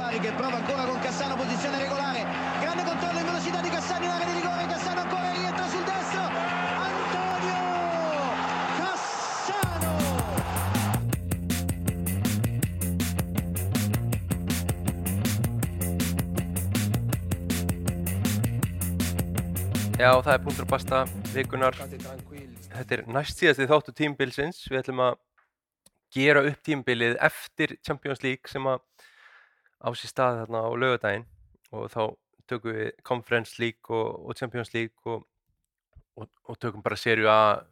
Bari che prova ancora con Cassano, posizione regolare. Grande controllo in velocità di Cassano in area di rigore. Cassano ancora rientra sul destro. Antonio Cassano! Já, það er punktur basta vikunar. Þetta er næst síðasti þáttu tímbilsins. Við ætlum að gera upp tímbilið eftir Champions League sem að á sér stað þarna á laugardaginn og þá tökum við Conference League og, og Champions League og, og, og tökum bara serju að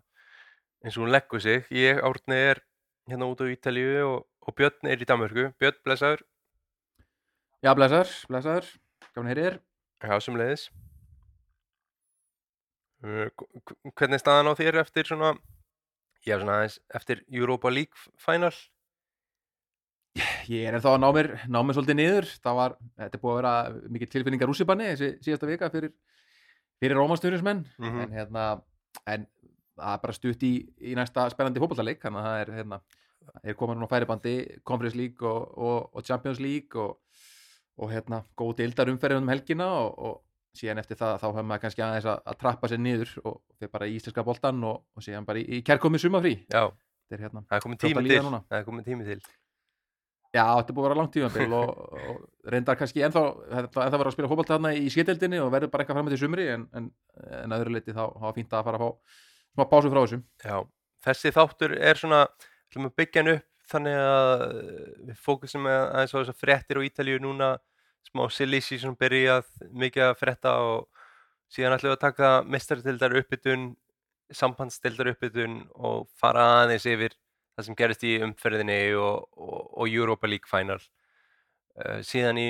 eins og hún leggur sig. Ég, Árni, er hérna út á Ítalíu og, og Björn er í Danmörku. Björn, blessaður. Já, blessaður, blessaður, gaman heyrir. Já, sem leiðis. Hvernig er staðan á þér eftir svona, já svona aðeins, eftir Europa League final? Ég er ennþá að ná mér, ná mér svolítið niður. Það var, þetta er búið að vera mikið tilfinningar rússibanni þessi síðasta vika fyrir, fyrir rómasturismenn. Mhm. En hérna, en það er bara stutt í, í næsta spennandi fótballtaleik. Þannig að það er hérna, er komin núna færibandi Conference League og, og, og Champions League og, og hérna, góð deildar umferðin um helgina og, og síðan eftir það þá hefur maður kannski aðeins að, að trappa sér niður og fyrir bara í íslenska boltan og, og síðan bara í, í kærkomi sumafrí. Já, er hérna, það er að tími til. núna. Það er komin tími til. Já, þetta búið að vera langt tímabil og, og reyndar kannski ennþá, ennþá verið að spila fótbolta þarna í sketildinni og verður bara eitthvað fram með til sumri en, en, en öðru leiti þá hafa fínt að fara að fá smá pásu frá þessum. Já, þessi þáttur er svona, ætlum að byggja hann upp þannig að við fókusum aðeins á þessar fréttir á Ítalíu núna, smá silly season byrjað, mikið að frétta og síðan ætlum við að taka mestartildar uppbytun, sambandstildar uppbytun og fara aðeins yfir það sem gerist í umferðinni og, og, og Europa League final. Uh, síðan í,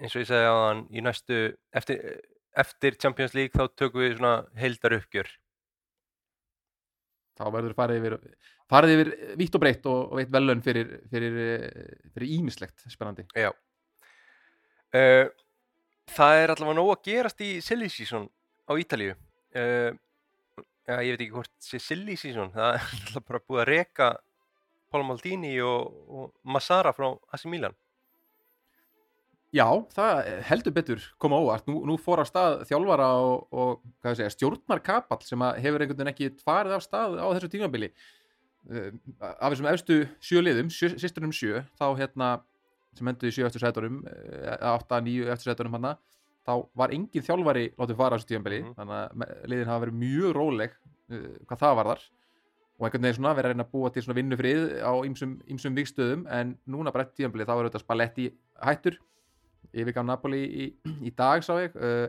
eins og ég segi á í næstu, eftir, eftir Champions League þá tökum við svona heildar uppgjör. Þá verður farið yfir, farið yfir vítt og breytt og, og veitt velun fyrir, fyrir, fyrir ímislegt spennandi. Já. Uh, það er allavega nóg að gerast í silly season á Ítalíu. Uh, já, ég veit ekki hvort sé silly season. Það er alltaf bara búið að reka Paolo Maldini og, og Massara frá AC Milan. Já, það heldur betur koma óvart. Nú, nú fór á stað þjálfara og, og segja, stjórnarkapall sem að hefur einhvern veginn ekki farið af stað á þessu tímabili. Uh, af þessum efstu sjö liðum, sjö, sýstunum sjö, þá hérna sem endur í sjö eftir sætunum, átta, níu eftir sætunum hana, þá var engin þjálfari látið fara á þessu tímabili, Mhm. þannig að liðin hafa verið mjög róleg uh, hvað það varðar. Og einhvern veginn svona verið að reyna að búa til svona vinnufrið á ýmsum vikstöðum en núna bara eftir tímabili þá er þetta spaletti hættur. Yfirgaf Napoli í, í dag sá ég uh,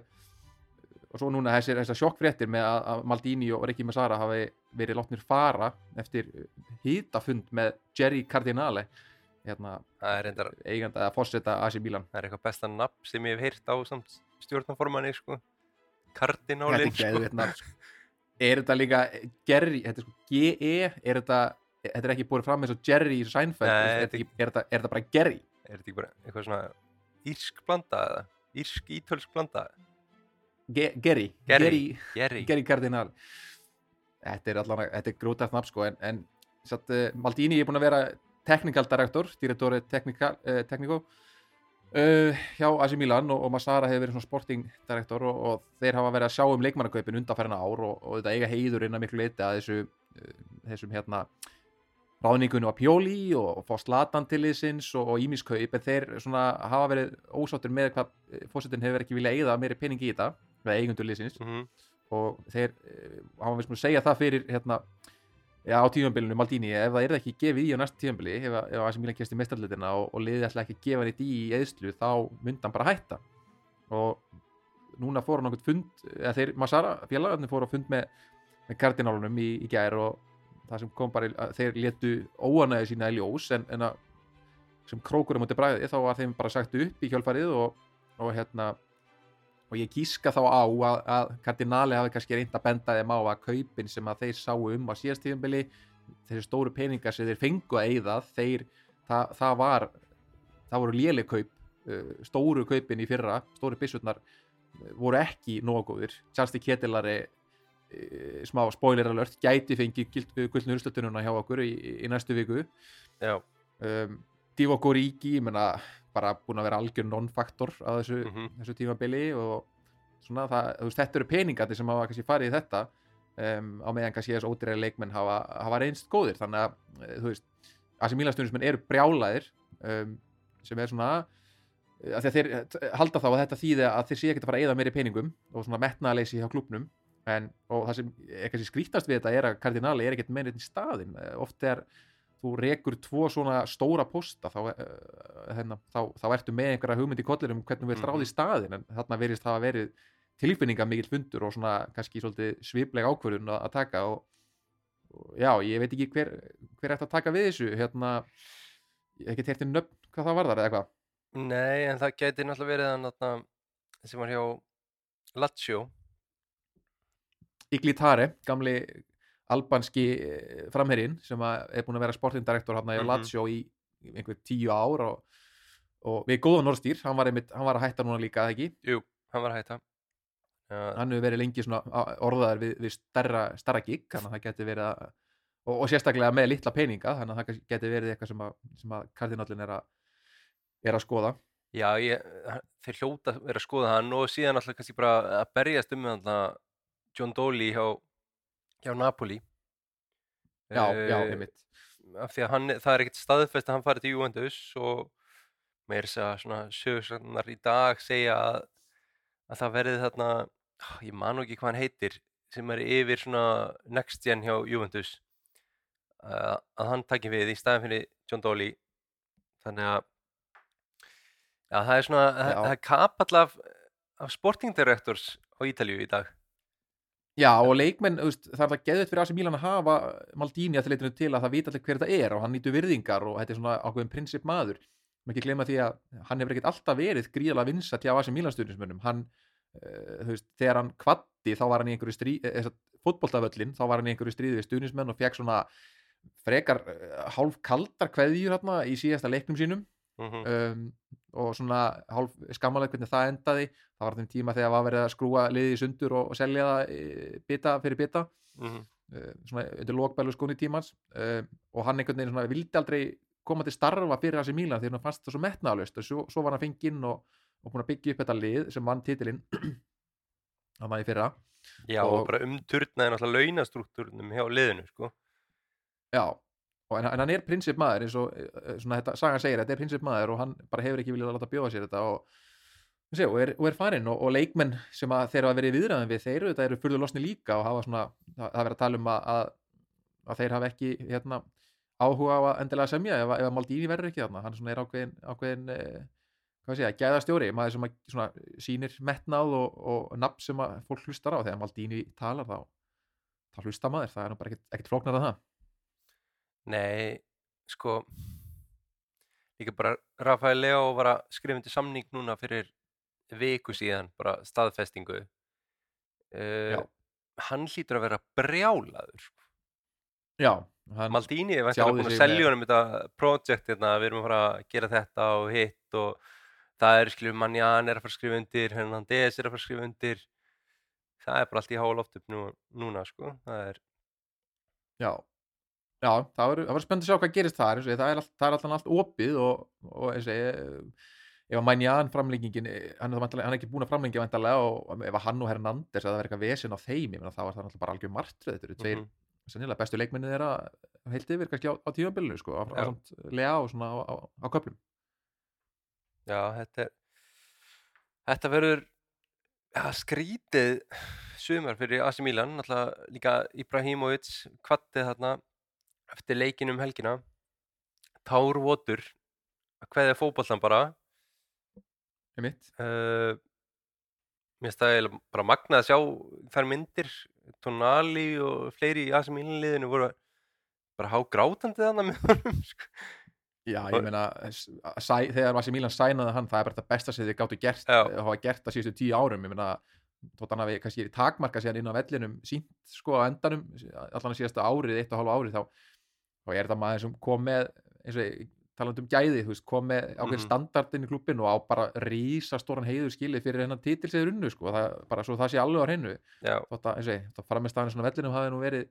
og svo núna þessir, þessar sjokkfréttir með að, að Maldini og Rikki Massara hafi verið látnir fara eftir hýtafund með Jerry Cardinale hérna, reyndar, eiganda að fórseta AC Milan það er eitthvað besta nafn sem ég hef heyrt á samt stjórnaformanni, sko. Þetta er geðveikt nafn, sko. Er þetta líka Jerry, þetta er sko G-E er þetta, þetta er ekki búið fram eins og Jerry í Seinfeld, Nei, er, þetta þetta, er, þetta, er þetta bara Gerry Er þetta ekki bara eitthvað svona írsk blanda eða? Írsk ítölsk blanda? Ge Gerry, Gerry. Jerry. Cardinal þetta er þetta er grótast nafn sko en, en satt, uh, Maldini er búin að vera technical director, technical, uh, technico uh, hjá AC Milan og, og Massara hefur verið svona sporting director og, og þeir hafa verið að sjá um leikmannakaupin undanfærna ár og, og þetta eiga heiður innan miklu leiti að þessu uh, þessum hérna ráðningunum á Pjóli og, fá Slatan til liðsins og, ímiskaup en þeir svona hafa verið ósáttur með hvað fórsetin hefur ekki viljað eigða meiri pening í þetta með eigundur liðsins. Mm og þeir hafa vist að segja það fyrir hérna, já, á tímanbylunum Maldini ef það er ekki gefið í á næsta tímanbyli ef, ef AC Milan kemst í mestarleitina og, og liðið ætla ekki gefa neitt í í eðslu þá myndi hann bara hætta. Og núna fór hann okkur fund eða þeir, Massara, félagarnir fóru á fund með, með kardinálunum í, í gær og það sem kom bara, í- þeir letu óanæði sína í ljós en, en að sem krókur á móti bræði þá var þeim bara sagt upp í kjölfarið og, og hérna og ég gíska þá á að, að kardinali hafi kannski reynd að benda þeim á að kaupin sem að þeir sáu um á síðast tíðanbili þessi stóru peningar sem þeir fengu að eyða þeir, það, það var það voru léleg kaup uh, stóru kaupin í fyrra, stóru byssutnar uh, voru ekki nógu góðir. Charles Ketilari uh, smá spoiler alert, gæti fengi gullnu úrslutununa hjá okkur í, í næstu viku. Já, um, Divock Origi, ég menna bara búin að vera algjör non-faktor á þessu, Mhm. þessu tímabili og svona það, þú veist, þetta eru peningandi sem hafa kannski farið í þetta um, á meðan kannski þessu ódýræri leikmenn hafa, hafa reynst góðir. Þannig að, eh, þú veist, AC Milan stundismenn eru brjálæðir um, sem er svona að því að þeir eh, halda þá að þetta þýði að þeir sé ekkert að fara að eyða meiri peningum og svona metnaðaleysi hjá klubnum en, og það sem kannski skrítast við þetta er að kardinali er ekkert meira í staðin oft er þú rekur tvo svona stóra posta þá, uh, hérna, þá, þá ertu með einhverja hugmynd í kollinum hvernig þú vilt Mhm. staðin en þarna verist það að verið tilfinninga mikill fundur og svona kannski svolítið svipleg ákvörðun að, að taka og, og já, ég veit ekki hver, hver ætti að taka við þessu hérna, ég hef ekki teirt í nöfn hvað það varðar eða eitthvað Nei, en það gæti náttúrulega verið hann þarna sem var hjá Lazio Iglitare, gamli albanski eh, framherinn sem er búin að vera sportindirektor hann í Mhm. Lazio í einhver tíu ár og, og við góðan orðstýr, hann hann var að hætta núna líka eða ekki, Jú, hann var að hætta. Uh, hann hefur verið lengi orðaður við, við starra, starra gig þannig að það geti verið að og, og sérstaklega með litla peninga þannig að það geti verið eitthvað sem að, sem að kardinallin er er að skoða. Já, ég, þeir hljóta vera að skoða hann og síðan alltaf kannski bara að berjast um John Dolly hjá, hjá Napoli. Já, Eh, já, einmitt. af því að hann, það er ekkert staðfest að hann farið til Juventus og meir þess að svona sögursannar í dag segja að, að það verði þarna ah, ég man ekki hvað hann heitir sem er yfir svona next gen hjá Juventus. Að, að hann taki við í staðin fyrir John Dolly. Þannig að já, það er svona, það, er kapall af, af sporting directors á Ítalíu í dag Já, og leikmenn, veist, það er það geðvett fyrir AC Milan að hafa Maldini að leitinu til að það vita allir hver þetta er og hann nýtu virðingar og þetta er svona ákveðin prinsip maður. Má ekki gleyma því að hann hefur ekkert alltaf verið gríðalega vinsat hjá AC Milan stundismönnum. Hann, uh, þú veist, þegar hann kvatti þá var hann í einhverju stríð, eða fótboltavöllin, þá var hann í einhverju stríði við stundismenn og fekk svona frekar uh, hálf kaldar kveðjur hérna í síðasta leiknum sínum mm um, og svona hálf skammalega hvernig það endaði það var þeim tíma þegar var verið að skrúa liðið í sundur og, og selja það e, bita fyrir bita -hmm. uh, svona undir lokbælu skóni tímans uh, og hann einhvern veginn svona vildi aldrei koma til starfa fyrir þessi Mílan því hann fannst það svo metnaðalust og svo, svo var hann fenginn og, og búin að byggja upp þetta lið sem vann titilinn að maður í fyrra. Já, og, Og- bara umturnaði náttúrulega launastruktúrnum hjá liðinu, sko. Já og en, en hann er prinsip maður eins og eh, svona þetta sagan segir þetta er prinsip maður og hann bara hefur ekki viljað að láta bjóða sér þetta og, sé, og, er, og er farinn og, og leikmenn sem að þeir hafa verið í viðræðum við þeir eru, eru furðu losni líka og hafa svona það er verið að tala um að, að, að þeir hafa ekki hérna, áhuga á að endilega semja ef, að- ef að Maldini verður ekki þarna. Hann er ákveðin, ákveðin eh, sé ég, gæðastjóri maður sem að, svona, sýnir metnað og, nafn sem að fólk hlustar á. Þegar Maldini talar þá, þá hlusta maður það er bara ekkert flóknar að það Nei, sko líka bara Rafael Leo var að skrifa undir samning núna fyrir viku síðan, bara staðfestingu. Uh, hann hlýtur að vera brjálaður sko. já, Maldini er væntanlega búin að selja honum þetta projekt hérna, við erum að fara að gera þetta og hitt og það er skrifum Manjan er að fara að skrifa undir, Hernandez er að fara að skrifa undir. Það er bara allt í háa loft upp nú, núna sko, það er já Já, það verður spennt að sjá hvað gerist þar ég, það er, all, það er alltaf allt opið og, og eins og ég, ef að Mænjan framlengingin, eh, hann er, hann er ekki búin að framlengja vantarlega og ef að hann og Hernandez að það verður eitthvað vesen á þeim, þá er það náttúrulega bara algjör martröð, þetta eru tveir Mhm. sennilega bestu leikminni þeirra heilt yfir kannski á, á tímabilinu sko, á, á samt lega og svona á, á, köplum Já, þetta er þetta verður ja, skrítið sumar fyrir AC Milan náttúrulega líka Ibrahimovic kvattið þarna eftir leikin um helgina Tár Votur að kveðja fótbollan bara. Uh, mér finnst það bara magnað að sjá þær myndir. Tonali og fleiri í AC Milan liðinu voru bara hágrátandi þarna með honum sko. Já, ég meina, þegar Vassi Mílan sænaði hann, það er bara þetta besta sem þið gáttu gert og hafa gert það síðustu tíu árum, ég meina, þótt hann hafi kannski takmarka síðan inn á vellinum sínt sko á endanum, allan að síðasta árið, eitt og hálfa árið, þá, þá er þetta maður sem kom með, eins og ég talandi um gæði, þú veist, kom með ákveðin Mhm. standardinn í klubbin og á bara rísa stóran heiður skilið fyrir hennan þeir unnu, sko, það, bara svo það sé alveg á hreinu, Já, þótt að, eins og ég, þótt framistæðan svona vellinum hafi nú verið,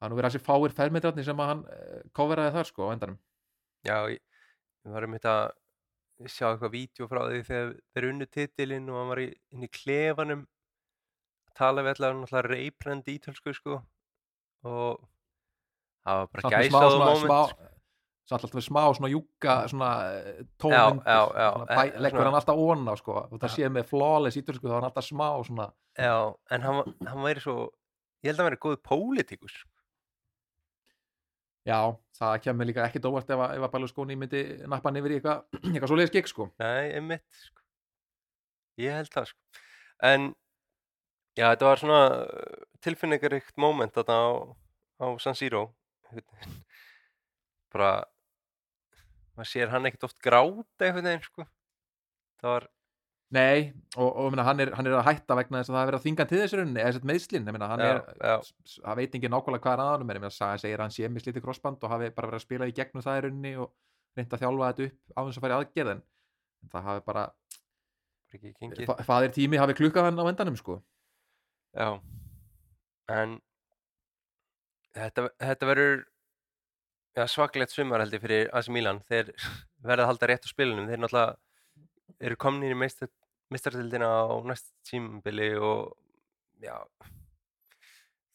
það nú verið þessi fáir fermetrarnir sem að hann uh, koferaði þar, sko, á endanum. já, við varum þetta sjá eitthvað vídeo frá því þegar þeir unnu titilinn og hann var í, inn í klefanum. Að tala við allavega náttúrulega reybrandi ítölsku sko. Og það var bara gæsaðu svona, moment smá, samt alltaf smá svona júka svona eh, svona, eh, leggur hann alltaf onna sko, og það Já. sé með flawless ítörsku þá er hann alltaf smá svona Já, en hann, var- hann væri svo ég held að hann væri góð pólitíkus já, það kemur líka ekkert óvart ef að, Berlusconi myndi nappa yfir í eitthvað eitthvað svoleiðis gig sko Nei, einmitt sko. Ég held það sko. En já, þetta var svona uh, tilfinningaríkt moment þarna á, á San Siro bara maður sér hann ekkert oft gráta einhvern veginn sko. það var Nei, og, og meina, hann, er, hann er að hætta vegna þess að það er verið að þinga til þessu runni eða meðslinn, hann Já, er það veit ekki nákvæmlega hvað er að hann ég meina, Saga segir hann sé með slítið krossband og hafi bara verið að spila í gegnum það í runni og reynda að þjálfa þetta upp á þess að fara í aðgerð en það hafi bara, bara ekki gengið. fa faðir tími hafi klukkað hann á endanum, sko. Já, en þetta, þetta verður já, svaklegt sumar held ég fyrir AC Milan. Þeir verða að halda rétt á spilunum. Þeir náttúrulega eru komnir í meistartildina á næst tímabili og já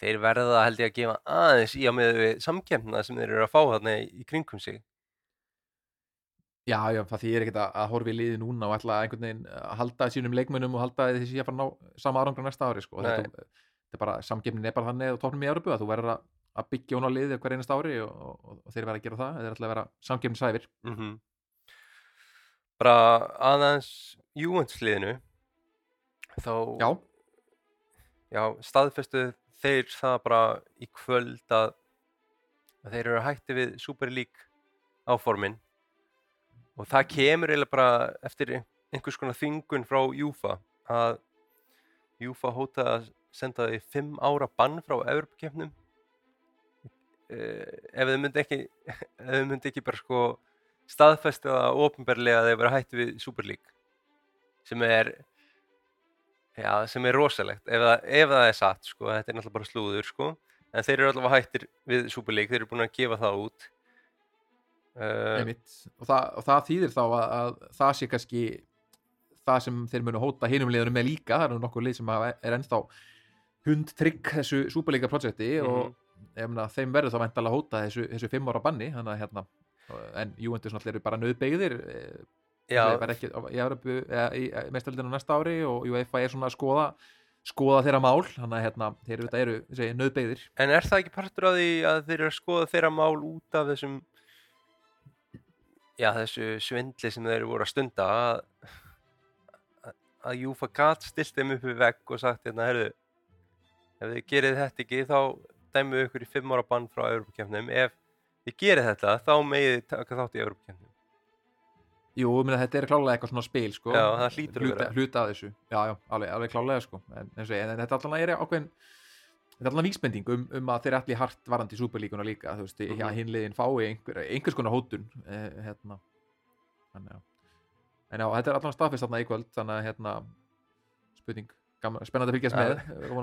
þeir verða held ég að gefa aðeins í á með við samkemna sem þeir eru að fá þarna í, kringum sig. Já, já, það þýðir ekkert að, að horfi í liði núna og ætla einhvern veginn að halda sínum leikmönnum og halda þessi að fara að ná sama árangur næsta ári, sko. Þetta, þetta er bara, samgefnin er bara þannig og tóknum í Európu að þú verður að, að byggja hún á liði hver einast ári og, og, og þeir verða að gera það, þeir ætla að vera samgefnin sæfir mm bara aðeins Juventus-liðinu þá Já, já, staðfestu þeir það bara í kvöld að, að þeir eru hætti við Super League áformin og það kemur eiginlega bara eftir ein- einhvers konar þingun frá Júfa að Júfa hótaði að senda því fimm ára bann frá eh, ef þau myndi ekki ef þau myndi ekki bara sko staðfesta það ofinberlega að þeir vera hætti við Super League sem er Já, sem er rosalegt, ef það, ef það er satt, sko, þetta er náttúrulega bara slúður, sko, en þeir eru allavega hættir við Super League, þeir eru búin að gefa það út. Uh, og það, og það þýðir þá að, að það sé kannski það sem þeir munu hóta hinum liðunum með líka, það eru nokkuð lið sem er ennþá hundtrygg þessu súperleika projekti og ég meina, þeim verður þá að hóta þessu, þessu fimm ára banni, að hérna en Juventus náttúrulega eru bara nöðbeigðir ekki í í mestarlindinu næsta ári og UEFA er svona að skoða skoða þeirra mál, þannig að hérna þeir eru, eru segi, nöðbeigðir en er það ekki partur af því að þeir eru að skoða þeirra mál út af þessum, já, þessu svindli sem þeir voru að stunda að, að- Júfa gat stilt þeim upp við vegg og sagt, hérna, herðu, ef þið gerið þetta ekki, þá dæmum við ykkur í fimm ára bann frá Europakefnum, ef þið gerið þetta, þá megið þið taka þátt í Europakefnum. Jú, meina, þetta er klálega eitthvað svona spil sko. Já, það hlýtur að vera. hluta af þessu, já, já, alveg, alveg klálega sko. en, en, en, en þetta allan er ákveðin þetta er allan vísbending um, um að þeir allir hart varandi í súperlíkuna líka þú veist, Mhm. já, hinliðin fái einhver, einhvers konar hótun eh, hérna þannig, já. en já, þetta er allan staðfist þarna í kvöld þannig að hérna spurning, gaman, spennandi að fylgjast með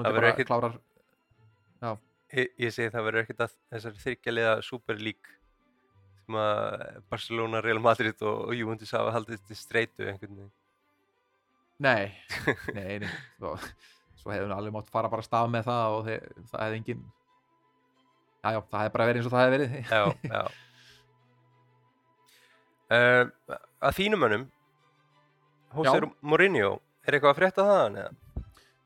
það verður klárar Ég, ég segi það verður ekkert að þessari þryggjalega Super League sem að Barcelona, Real Madrid og, og Juventus hafa haldið til streitu einhvern veginn. Nei, nei, nei svo, svo hefðum við alveg mátt fara bara að stað með það og þeir, það hefði engin Já, já, það hefði bara verið eins og það hefði verið Já, já. Uh, að þínum mönnum, Jose Já. Mourinho, er eitthvað að frétta þaðan eða?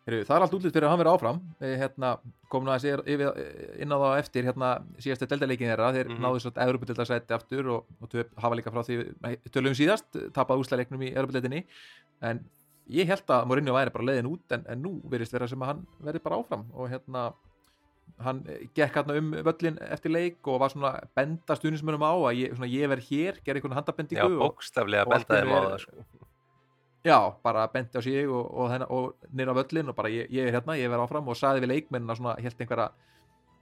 Það er allt útlýtt fyrir að hann verið áfram. Hérna, komum að sér yfir, inn á það eftir hérna, síðastu deltaleikin þeirra. Þeir Mhm. náðu svo Európa-deltarsætti aftur og, og töp, hafa líka frá því tölum síðast, tapað úslæleiknum í Európa-deltinni en ég held að Mourinho væri bara leiðin út en, en nú verðist vera sem að hann verði bara áfram. Og hérna hann gekk hérna um völlin eftir leik og var svona benda stuðnismönum á að ég, ég verð hér, gerði einhvern Já, handabendingu og, bókstaflega bendaði einu Já, bara benti á sig og, og, og nýra völlin og bara ég, ég er hérna, ég verð áfram og saði við leikmennina svona, helt einhverja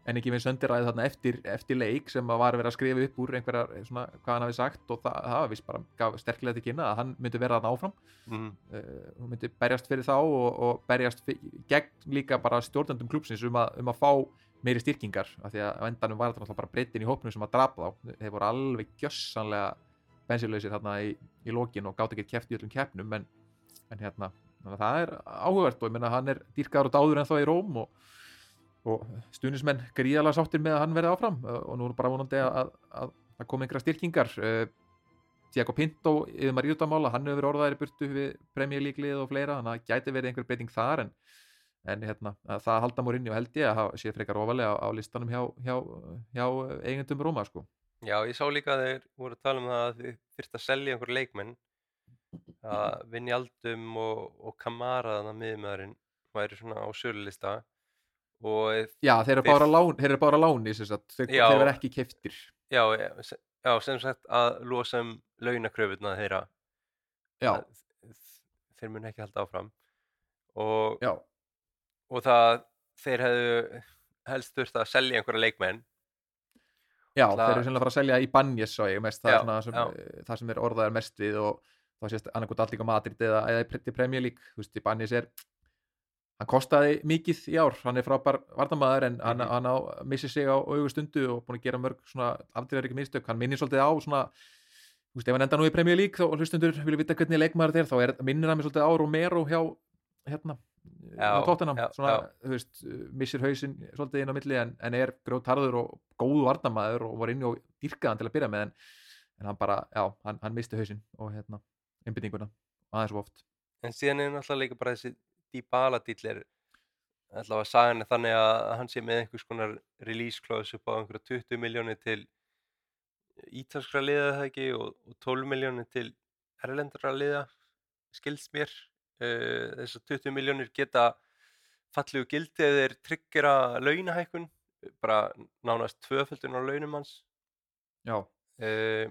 en ekki við söndiræði þarna eftir, eftir leik sem að var verið að skrifa upp úr einhverjar svona, hvað hann hafi sagt og það, það vist bara gaf sterklega til kynna að hann myndi vera þarna áfram. Mm, uh, hún myndi berjast fyrir þá og, og berjast gegn líka bara stjórnendum klúpsins um að, um að fá meiri styrkingar af því að á endanum var þetta náttúrulega bara breytin í hópnum sem að drapa þá. Þeir voru alveg gjössanlega bensinlausir þarna í, í lokin og gátt ekki keft í öllum keppnum en, en hérna, að það er áhugavert og ég menna hann er dýrkaður og dáður ennþá í Róm og, og stunismenn gríðalega sáttir með að hann verði áfram og nú er bara vonandi að, að, að koma einhverja styrkingar Tiago Pinto yfir maður íutamála, hann hefur verið orðaðir í burtu við Premier League lið og fleira þannig að það gæti verið einhver breyting þar en, en hérna, að það halda mór inn og held ég að hafa- sé frekar ofalega á, á listanum hjá, hjá, hjá eigendum Róma sko. Já, ég sá líka að þeir voru að tala um það að þið þyrfti að selja einhver leikmenn að Vinjaldum og, og Kamara þannig að miðumæðurinn væri svona á sölulista og Já, þeir eru bara lán, þeir eru bara láni sem sagt, þeir, Já. þeir verða ekki keiftir já, já, sem sagt að losa um launakröfurna þeirra Já, að þeir mun ekki halda áfram og, og það þeir hefðu helst þurft að selja einhverja leikmenn já þeir eru sennilega að fara að selja í Banjes svo ég mest, það, er sem, já. það sem er orðaðar mest við og þá sést annarkot allir á Madrid eða, eða í Premier League, þú veist, í Banjes er hann kostaði mikið í ár hann er frábær varnamaður en hann, Mhm. hann á missi sig á augu stundu og búin að gera mörg ekki mistök, hann minnir svolítið á svona þú veist, ef hann enda nú í Premier League og hlustundur vilja vita hvernig leikmaður þetta er þá er, minnir hann mér svolítið á Romero hjá hérna tóttunum, svona, þú veist, missir hausinn svolítið inn á milli en, en er grjótarður og góðu varnamaður og var inni og dýrkaðan til að byrja með en, en hann bara, já, hann, hann misti hausinn og hérna, einbyttinguna aðeins of oft. En síðan er náttúrulega líka bara þessi Dybala dýll er allavega sagan er þannig að hann sé með einhvers konar release clause upp á einhverja 20 miljónir til ítalskra liða það ekki og, og 12 miljónir til erlendra liða skilst mér þessar 20 miljónir geta fallegu gildi ef þeir tryggjara launahækkun bara nánast tvöföldun á launum hans. Já, uh,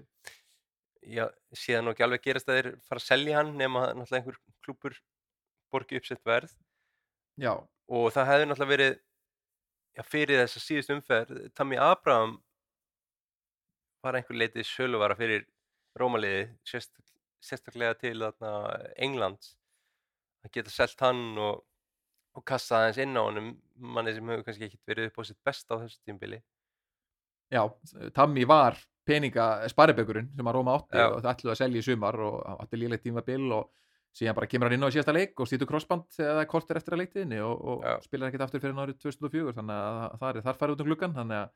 já, síðan og ekki alveg gerast að þeir fara að selja hann nema að náttúrulega einhver klúpur borgi uppsett verð. Já, og það hefði náttúrulega verið já, fyrir þessa síðust umferð Tammy Abraham var einhver leitið söluvara fyrir Rómaliði sérst, sérstaklega til þarna, England að geta selt hann og, og kasta aðeins inn á honum manni sem hefur kannski ekkit verið upp á sitt besta á þessu tímbili já Tammy var peninga sparibökurinn sem að Róma átti Já. og það ætluðu að selja í sumar og hann átti lílegt tímabil og síðan bara kemur hann inn á síðasta leik og stýtur crossband er kortir eftir að leiktiðinni og, og spilar ekkert aftur fyrir árið 2004 þannig að það er þar farið út um að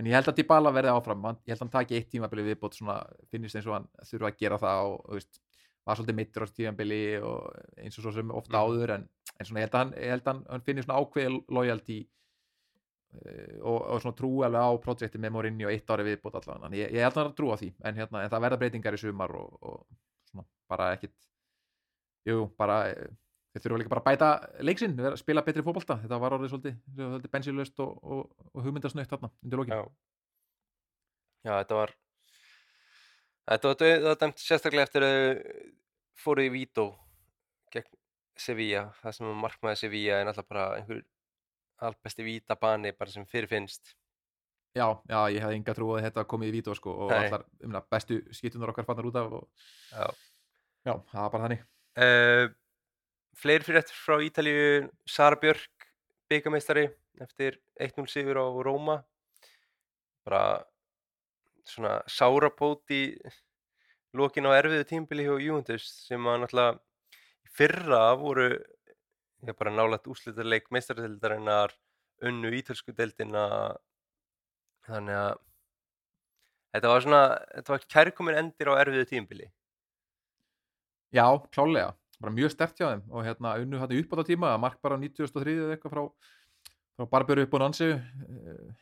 en ég held að Dybala verði áfram hann, ég held að hann taki eitt tímabili viðbót svona finnist eins og hann þurfa að gera það og, og veist, var svolítið mittur á þessu tímabili og eins og svo sem ofta Mhm. áður en, en svona ég held að hann, hann, hann finnir svona ákveð loyalty uh, og, og svona trú alveg á projekti með Mourinho eitt ári viðbót allavega þannig ég, ég held að hann trú á því en, hérna, en það verða breytingar í sumar og, og svona bara ekkit jú, bara eh, þeir þurfa líka bara að bæta leiksinn, spila betri fótbolta þetta var orðið svolítið, svolítið bensilöst og, og, og hugmyndasnöytt þarna undir lókin Já. Já, þetta var þetta var, dæmt sérstaklega eftir að fóru í Vító gegn Sevilla, það sem markmaði Sevilla er náttúrulega bara einhver albesti vítabani bara sem fyrirfinnst já, já, ég hefði enga trú að þetta komið í vító sko, og Nei. allar umna, bestu skiptunar okkar fannar út af og, Já. já, það var bara þannig uh, Fleiri fyrir eftir frá Ítalíu Sara Björk, byggameistari eftir 1-0 sigur á Róma bara svona sárapót í lokin á erfiðu tímbili hjá Juventus sem að náttúrulega fyrra voru já, bara nálægt úrslitaðleik meistaradeildarinnar unnu ítölsku deildina. Þannig að þetta var svona þetta var kærkomin endir á erfiðu tímbili já, klálega, bara mjög stert hjá þeim og hérna unnu hann upp á tíma að mark bara á 93 eða eitthvað frá Barberu upp á Nansi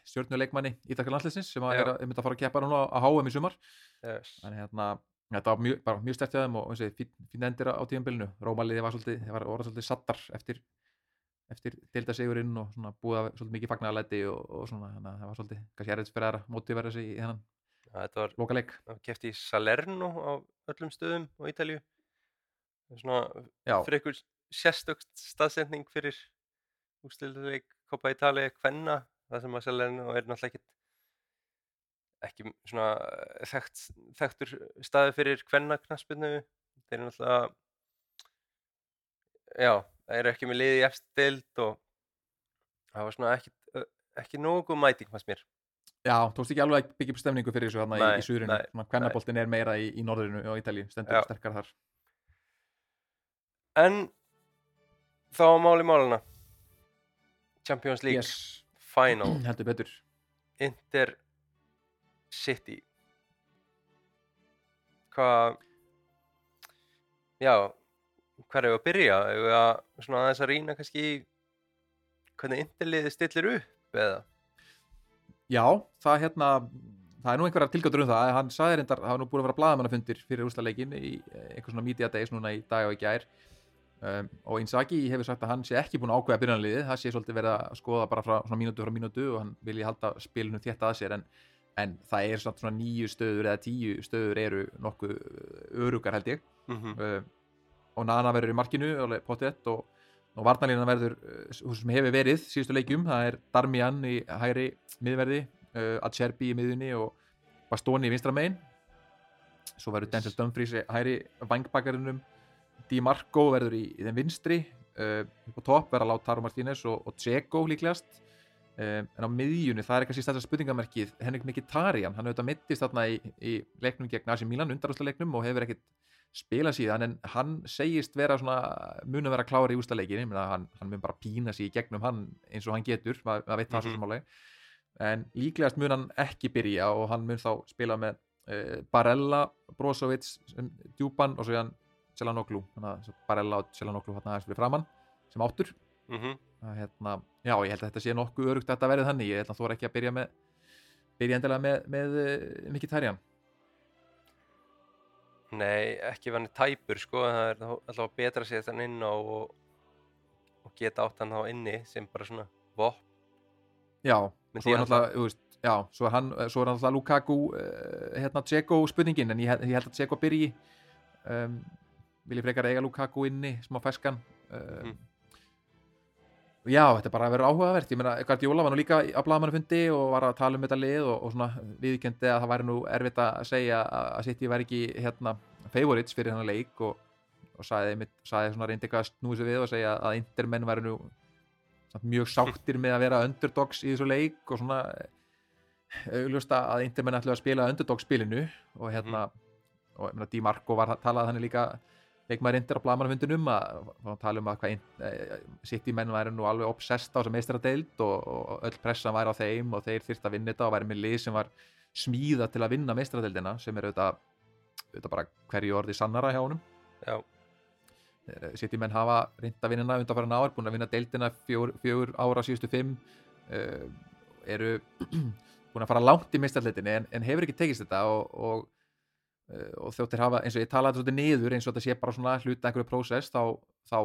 stjórnuleikmanni Ítalka landsleisins sem að er að, er að fara að keppa núna á HM í sumar. Yes. en hérna, þetta var mjög, bara mjög stert hjá þeim og fín endir á tímabilinu. Rómaliði var svolítið, það var orða svolítið sattar eftir eftir deildasigurinn og svona búið að svolítið mikið fagnaðalæti og, og svona, þannig að það var svolítið kannski fyrir að mótivera sig í þennan Já, þetta var lokaleik. keft í Salerno á öllum stöðum á er svona einhver sérstökt staðsending fyrir úrslitaðleik Copa Italia kvenna það sem að Salerno er náttúrulega ekkit ekki svona eh, þekkt, þekktur staði fyrir kvenna knaspinu þeir eru náttúrulega já, það eru ekki með liði deild og það var svona ekki, ekki nógu mæting fannst mér. Já, tókst ekki alveg að byggja upp stemningu fyrir þessu þarna í, í svona kvennaboltin er meira í, í norðurinu og Ítalíu, stendur Já. sterkar þar. En þá máli máluna Champions League yes. Final heldur betur Inter City Hvað Já Hvað er að byrja? Erum við að svona aðeins að rýna kannski hvernig Interliðið stillir upp eða? Já, það hérna það er nú einhverjar tilgáttur um það hann sagði reyndar, það var nú búin að vera blaðamannafundir fyrir úrslaleikin í eh, einhver svona media days núna í dag og í gær um, og Inzaghi hefur sagt að hann sé ekki búin að ákveða byrjanliðið, það sé svolítið verið að skoða bara frá mínútu frá mínútu og hann vilji halda spilinu þétt að sér en, en það er svona, nýju stöður eða tíu stöður eru nokkuð örugar held ég. Mm uh, og Nana verður í markinu pottet og, og varnalínan verður uh, sem hefur verið síðustu leikjum það er Darmian í hægri miðverði uh, Acerbi í miðunni og Bastoni í vinstra megin. Svo verður Denzel Dumfries í hægri vangbakarinnum Di Marco verður í, í þeim vinstri uh, á topp verður Lautaro Martínez og, og Dzeko líklegast um, en á miðjunni það er eitthvað síðan spurningamerkið Henrik Mkhitaryan, hann auðvitað mittist þarna í, í leiknum gegn AC Milan, undarúsla leiknum og hefur ekkit spila síðan en hann segist vera svona mun að vera klári í úrslaleikin hann, hann mun bara pína sig í gegnum hann eins og hann getur, maður mað veit það svo Mhm. sem álega en líklegast mun hann ekki byrja og hann mun þá spila með uh, Barella, Brozovic sem djúpan og svo hann Celanoglu, Barella og Celanoglu hann aðeins fyrir framann sem áttur. -hmm. að, hérna, já ég held að þetta sé nokkuð örugt að þetta verði þannig, ég held að þú er ekki að byrja með byrja endilega með, með uh, Mkhitaryan Nei, ekki hann tæpur sko, það er alltaf betra að setja hann inn og, og geta átt hann þá inni sem bara svona vopn. Já, svo er þú veist, já, svo er hann, svo er náttúrulega Lukaku, uh, hérna, Dzeko spurningin, en ég, ég held að Dzeko byrji, um, vil ég frekar eiga Lukaku inni, smá feskan. Um, Mhm. Já, þetta er bara að vera áhugavert, ég meina, Guardiola var nú líka á blaðmannafundi og var að tala um þetta lið og, og svona viðkendi að það væri nú erfitt að segja að að City væri ekki, hérna, favorites fyrir hann leik og, og sagði, einmitt, sagði svona reyndi eitthvað að snúi sig við og segja að Intermenn væri nú mjög sáttir með að vera underdogs í þessu leik og svona augljósta að Intermenn ætlu að spila underdog spilinu og hérna og ég meina Di Marco var að talað þannig líka leikmaður Inter á blamanafundinum að að tala um að hvað eh, City menn væri nú alveg obsessed á þessa meistaradeild og, og öll pressan væri á þeim og þeir þyrft að vinna þetta og væri með lið sem var smíða til að vinna meistaradeildina sem er auðvitað, auðvitað bara hverju orði sannara hjá honum. Já, City menn hafa reynd að vinna hana undan fara náður, búin að vinna deildina fjögur, fjögur ára síðustu fimm uh, eru búin að fara langt í meistarleitinni en, en hefur ekki tekist þetta og, og, og þjóttir hafa, eins og ég talaði þetta svolítið niður eins og þetta sé bara svona hluta einhverju prósess þá, þá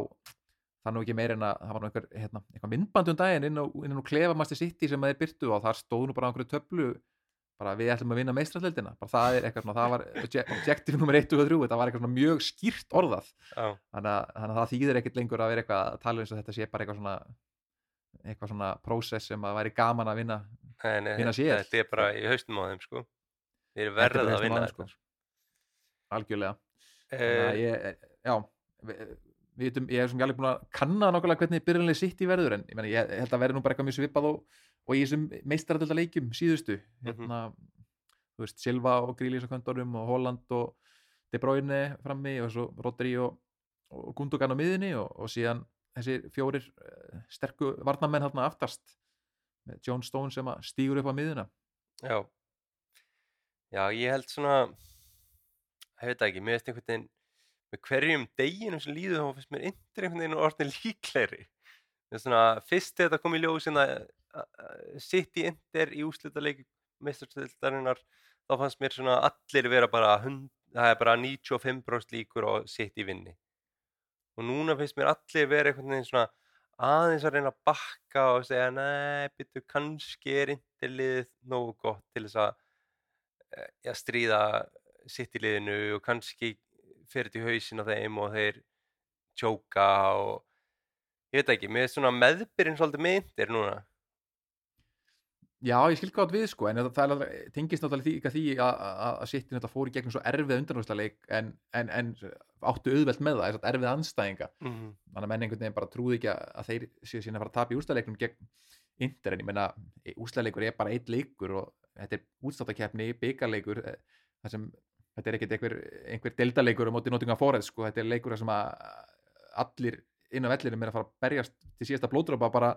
það nú ekki meir en að það var nú einhver, hérna, einhver myndband um daginn inn á, inn á klefa Master City sem þeir byrtu og þar stóð nú bara einhverju töflu bara við ætlum að vinna meistrarleildina bara það er eitthvað svona, það var obje- objective nummer 1 og 3, þetta var eitthvað svona mjög skýrt orðað já, þannig að, þannig að það þýðir ekkert lengur að vera eitthvað að tala eins og þetta sé bara eitthvað svona eitthvað svona prósess sem að væri gaman að vinna nei, nei, Vinna sér. þetta er bara í haustum á þeim sko. Þeir eru Þetta er verðað bara að vinna þeim, þetta. Algjörlega. Eh, ég, já við, við vitum, ég sem ekki alveg búin að kanna nokkulega hvernig byrjanlega sitt í verður en ég, meni, ég held að verði nú bara eitthvað mjög svipað og, og í þessum meistaradölda leikjum síðustu. Mhm. hérna, þú veist, Silva og Grílis á köntorum og Holland og De Bruyne frammi og svo Rodri og, og Gundogan á miðinni og, og síðan þessi fjórir uh, sterku varnamenn hérna aftast með John Stone sem að stígur upp á miðuna Já. Já, ég held svona ég veit ekki, mér veist einhvern veginn með hverjum deginum sem líður þá finnst mér yndir einhvern veginn orðin er svona, fyrst þetta kom í að sitt í yndir í úslitaleik meistarstöldarinnar þá fannst mér svona allir vera bara það er bara 95% líkur og sitt í vinni. Og núna finnst mér allir vera einhvern veginn svona aðeins að reyna að bakka og segja nei, byttu kannski er yndirliðið nógu gott til þess að eh, stríða sitt í liðinu og kannski fyrir til hausin á þeim og þeir tjóka og ég veit ekki, mér er svona meðbyrinn svolítið myndir núna Já, ég skil gátt við sko, en það, tengist náttúrulega því, að, City náttúrulega fór í gegnum svo erfið undanúrslaleik en, en, en áttu auðvelt með það, þess að erfið anstæðinga mm. þannig að menn einhvern veginn bara trúði ekki að, þeir séu síðan að fara að tapa í úrslaleiknum gegn Inter en ég meina úrslaleikur er bara eitt leikur og þetta er útstáttakeppni, byggarleikur þar sem þetta er ekkert einhver, einhver deldaleikur á móti Nottingham Forest sko, þetta er leikur sem að allir inn á vellinum er að fara að berjast til síðasta blóðdrópa bara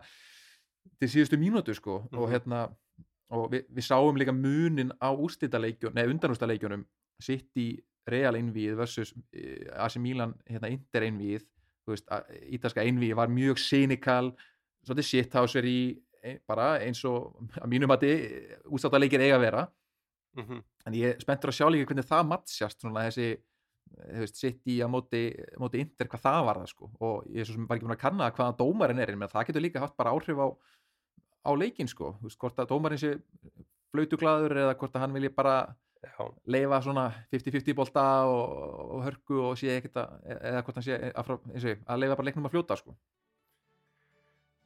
til síðustu mínútu sko. Og Mhm. hérna og við, við sáum líka munin á úrstættaleikjunum, nei undanúrstættaleikjunum sitt í Real einvíð versus eh, AC Milan hérna Inter einvíð þú veist, ítalska einvíð var mjög cynical, svolítið shithouser í ein, bara eins og að mínum að þið úrstættaleikir eiga að vera mhm, en ég er spenntur að sjá líka hvernig það mattsjast svona þessi sitt í að móti, móti Inter hvað það var það sko. Og ég er svo sem var ekki búin að kanna hvaða dómarinn er en það getur líka haft bara áhrif á, á leikin sko, þú veist, hvort að dómarinn sé flautuglaður eða hvort að hann vilji bara já, leifa svona 50-50 bolta og, og hörku og sé ekkert að eða hvort hann sé að, frá, og að leifa bara leiknum að fljóta sko.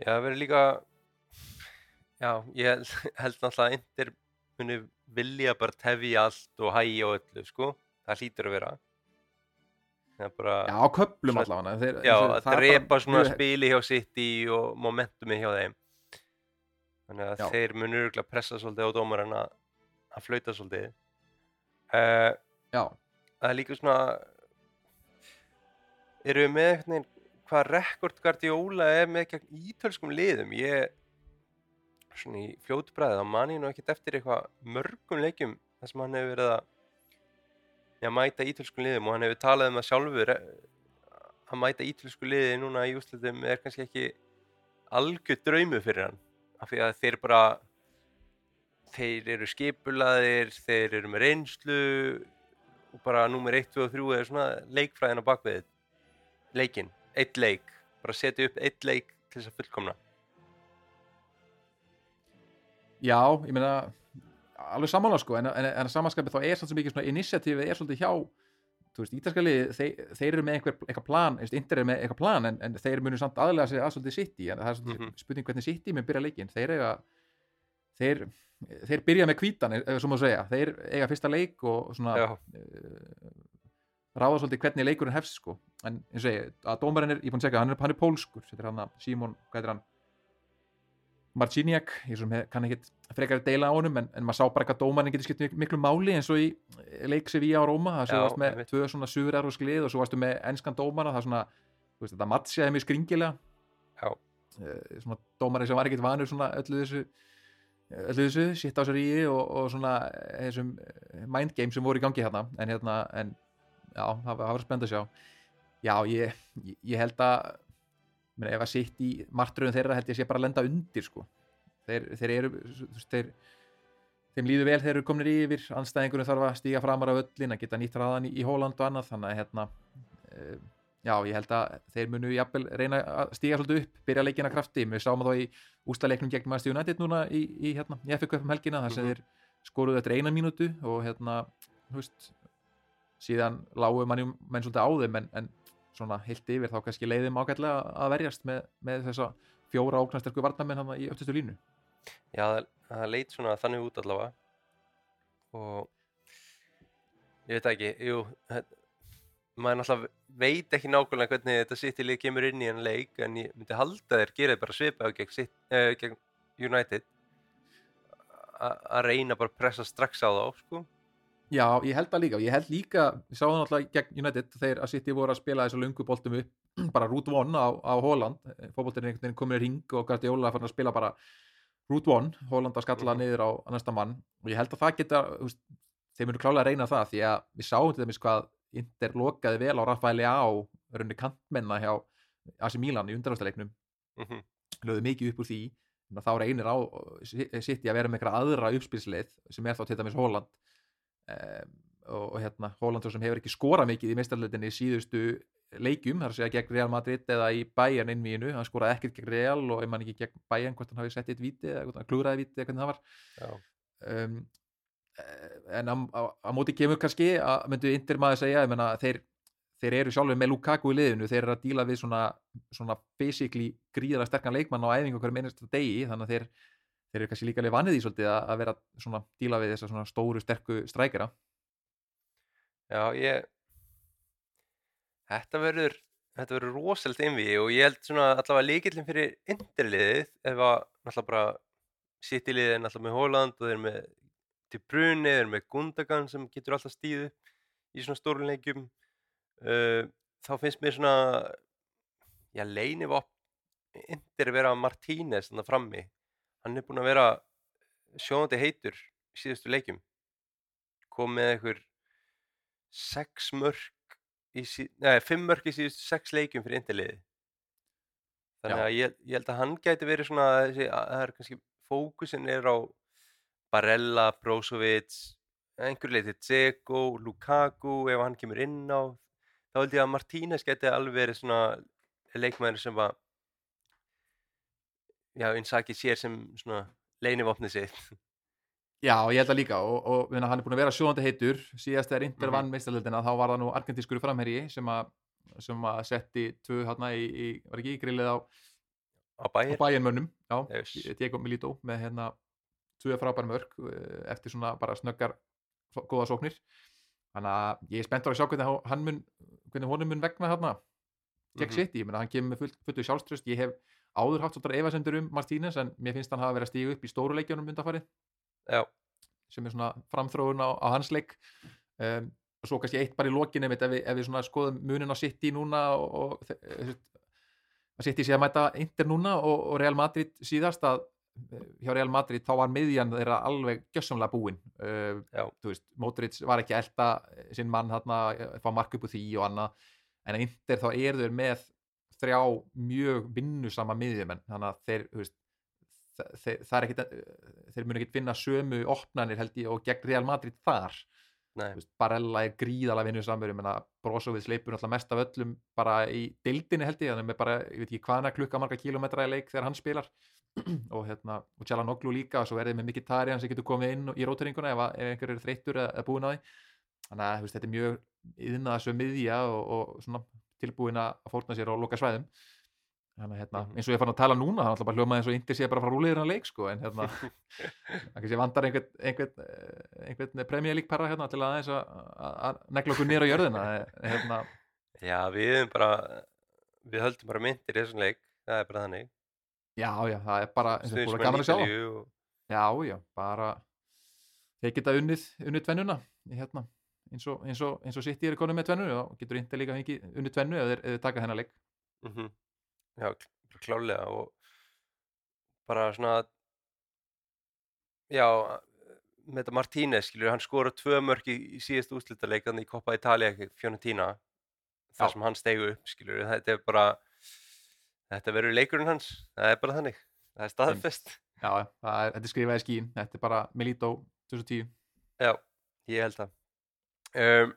Já, það verður líka já, ég held, náttúrulega að Inter muni vilja bara tefja allt og hægja og öllu, sko. Það hlýtur að vera. Er bara, Já, á köplum allavega þeir, já, og- að drepa svona mjög- spili hjá City og momentumi hjá þeim. Þannig að Já. þeir munu örgulega pressa svolítið á dómarinn að að flauta svolítið. Uh, Já, það er líka svona eru við með einhvern veginn hvað rekord Guardiola er með gegn ítölskum liðum? Ég svona í fljótbræði þá man ég nú ekkert eftir eitthvað mörgum leikjum þar sem hann hefur verið að já, mæta ítölskum liðum og hann hefur talað um það sjálfur eh, að mæta ítölsku liði núna í úslitum er kannski ekki algjör draumu fyrir hann af því að þeir bara þeir eru skipulaðir þeir eru með reynslu og bara númer 1, 2 og 3 er svona leikfræðin á bakvið leikinn, eitt leik bara setja upp eitt leik til þess að fullkomna Já, ég meina alveg sammála sko, en, en, en að samanskapi þá er sem mikið svona initiatífið er svolítið hjá þú veist, ítalska liði, þeir, þeir eru með einhver, eitthvað plan, einst, Inter er með eitthvað plan en, en þeir munu samt aðlega sig að svolítið City en það er svolítið Mhm. spurning hvernig City mun byrja leikinn, þeir eiga þeir, þeir byrja með kvítan svo má segja, þeir eiga fyrsta leik og svona uh, ráða svolítið hvernig leikurinn hefst sko, en eins og segi, að dómarinn er, ég búin að segja, hann er, hann er pólskur, þetta er hann að Simon, hvað er hann Marciniak, ég kann ekkit frekar að deila á honum, en, en maður sá bara hvað dómarinn getur skipt mik- miklu máli eins og í eh, leik Sevilla á Róma, það þú varst með einmitt. tvö svona suður og sklið og svo varstu með enskan dómara, það svona þú veist, þetta matsjaði mjög skringilega Já. Eh, svona dómarinn sem var ekkit vanur svona öllu þessu öllu þessu, sitt á sér í og, og svona eh, þessum eh, mind game sem voru í gangi hérna en hérna, en já, það var, það var spennt að sjá já, ég, ég held að meni, ef að sitt í martröðum þeirra held ég sé bara að lenda undir sko. þeir, þeir eru þeir, þeim líður vel þeir eru komnir yfir anstæðingunum þarf að stíga framar af öllin að geta nýtt raðan í, í Hóland og annað þannig að hérna uh, já, ég held að þeir munu jafnvel reyna að stíga svolítið upp, byrja leikin að krafti við sáum það í ústaleiknum gegn Manchester United núna í, í, hérna, í FA Cup um helgina þar sem Mhm. þeir skoruðu eftir eina mínútu og hérna, veist síðan lágu manni menn svolítið á þeim en, en svona heilt yfir þá kannski leiðum ágætlega að verjast með, með þessa fjóra óknastarku varnamenn hann í öftustu línu. Já, það, leit svona þannig út allavega. Og ég veit ekki, jú maður náttúrulega veit ekki nákvæmlega hvernig þetta lið kemur inn í en leik en ég myndi halda þeir gera bara svipað gegn, eh, gegn United. Að reyna bara að pressa strax á þá sko. Já, ég held það líka. Og ég held líka, við sáum náttúrulega gegn United þegar að City voru að spila þessu lungu boltum upp, bara route one á, á Holland fótboltin einhvern veginn komið í ring og Guardiola fann að spila bara route one, Holland að skalla Mhm. niður á næsta mann. Og ég held að það geta þeir munu klálega að reyna það því að við sáum til dæmis hvað Inter lokaði vel á Rafaeli á rauninni kantmenna hjá AC Milan í undanáttuleiknum mm lögðu mikið upp úr því. Þá reynir á sitt að vera með einhverja aðra uppspilsleið sem er þá til dæmis Holland um, og, og hérna Holland svo sem hefur ekki skorað mikið í meistarleitinni síðustu leikjum, þar að segja gegn Real Madrid eða í Bayern innvíinu, hann skoraði ekkert gegn Real og ef mann ekki gegn Bayern hvort hann hafi sett eitt víti eða klúraði víti eða hvernig það var. Um, en á, móti kemur kannski að myndu Inter maður segja, ég menna þeir þeir eru sjálfur með Lukaku í liðinu þeir eru að díla við svona, svona basically gríðara sterkan leikmann á æfingu hverjum einasta degi þannig að þeir, þeir eru kannski líka alveg vanið í svolítið að, að vera svona díla við þessa svona stóru sterku strækjara. Já ég þetta verður þetta verður rosalega einvi og ég held svona allavega líkillin fyrir Interliðið ef að náttúrulega bara City liðið er náttúrulega með Holland og þeir eru með De Bruyne, þeir eru með Gundogan sem getur alltaf stíðu í svona stórum leikjum uh, þá finnst mér svona já, leinivop Inter vera Martínez þannig frammi hann er búinn að vera sjóðandi heitur í síðustu leikjum. Kom með einhver sex mörg í sí, neða, fimm mörg í síðustu sex leikjum fyrir Interliði þannig að ég, ég held að hann gæti verið svona það er kannski fókusin er á Barella, Brozovic einhver leiti Dzeko, Lukaku ef hann kemur inn á þá held ég að Martínez gæti alveg verið svona leikmæður sem að já, Inzaghi sér sem svona leinivopnið sitt. Já, ég held að líka og, og hann er búin að vera sjóðandi heitur. Síðast þegar Inter Mhm. vann meistarlöldina þá var það nú argentískur framherji sem að sem að setti tvö hérna í, í var ekki í grillið á, á á bæjarmönnum. Diego Milito með hérna tvö frábær mörg eh, eftir svona bara snöggar góða sóknir. Þannig að ég er spenntur að sjá hvernig hann mun hvernig honum mun vegna hérna gegn Mhm. sitt, ég meina hann kemur fullt, fullu sjálfströst ég hef áður haft svona efasendur um Martínez en mér finnst hann að stíga upp í stóru leikjunum undarfarið já, sem er svona framþróun á, á hans leik. Um, og svo kannski eitt bara í lokinu ef við, ef við svona skoðum munin á City núna og, og eh, að City sé að mæta Inter núna og, og Real Madrid síðast að eh, hjá Real Madrid þá var miðjan þeirra alveg gjössamlega búin uh, Modric var ekki að elta sinn mann þarna, fá mark upp úr því og annað, en Inter þá er þau með þrjá mjög vinnusama miðjumenn, þannig að þeir veist, þe- þeir, er ekkit þeir munu ekkit finna sömu opnanir held ég og gegn Real Madrid þar. Veist, Barella er gríðalega vinnusamur. Ég menna Brozovic leipur náttúrulega mest af öllum bara í deildinni held ég. Er með bara, ég veit ekki hvaðna klukka marga kilometra í leik þegar hann spilar. Og hérna, og Tjalanoglu líka og svo verðið með mikið tari sem getur komið inn í róturinguna ef, að- ef einhver er þreyttur eða búinn á því. Þannig að veist, þetta er mjög yðna þessu miðja og, og svona tilbúin að fórna sér og loka svæðum þannig að hérna, Mhm. eins og ég fann að tala núna er alltaf bara hljómaði eins og Inter sé bara frá rúliðir hann leik sko, en hérna kannski vandar einhvern, einhvern, eh, einhvern Premier League perra hérna til að að, að, að negla okkur nýra á jörðina eh, hérna, já, við erum bara við höldum bara myndir í þessum leik það er bara þannig. Já, já, það er bara eins og að Stuðningsmenn gaman að sjá. Og, já, já, bara þeir geta unnið, unnið tvennuna hérna, eins og, eins og, eins og sitt ég er konum með tvennu og getur inte líka fengið unnið tvennu ef þeir, taka þennan leik. Mm já, kl- klálega og bara svona já með þetta Martínez, skilur, hann skora tvö mörk í, síðast úrslitaleik þannig í Coppa Italia, Fiorentina þar Já. sem hann stegu upp, skilur þetta er bara þetta verður leikurinn hans, það er bara þannig það er staðfest, já, er, þetta er skrifað í skín, þetta er bara Milito 2010 já, ég held það um,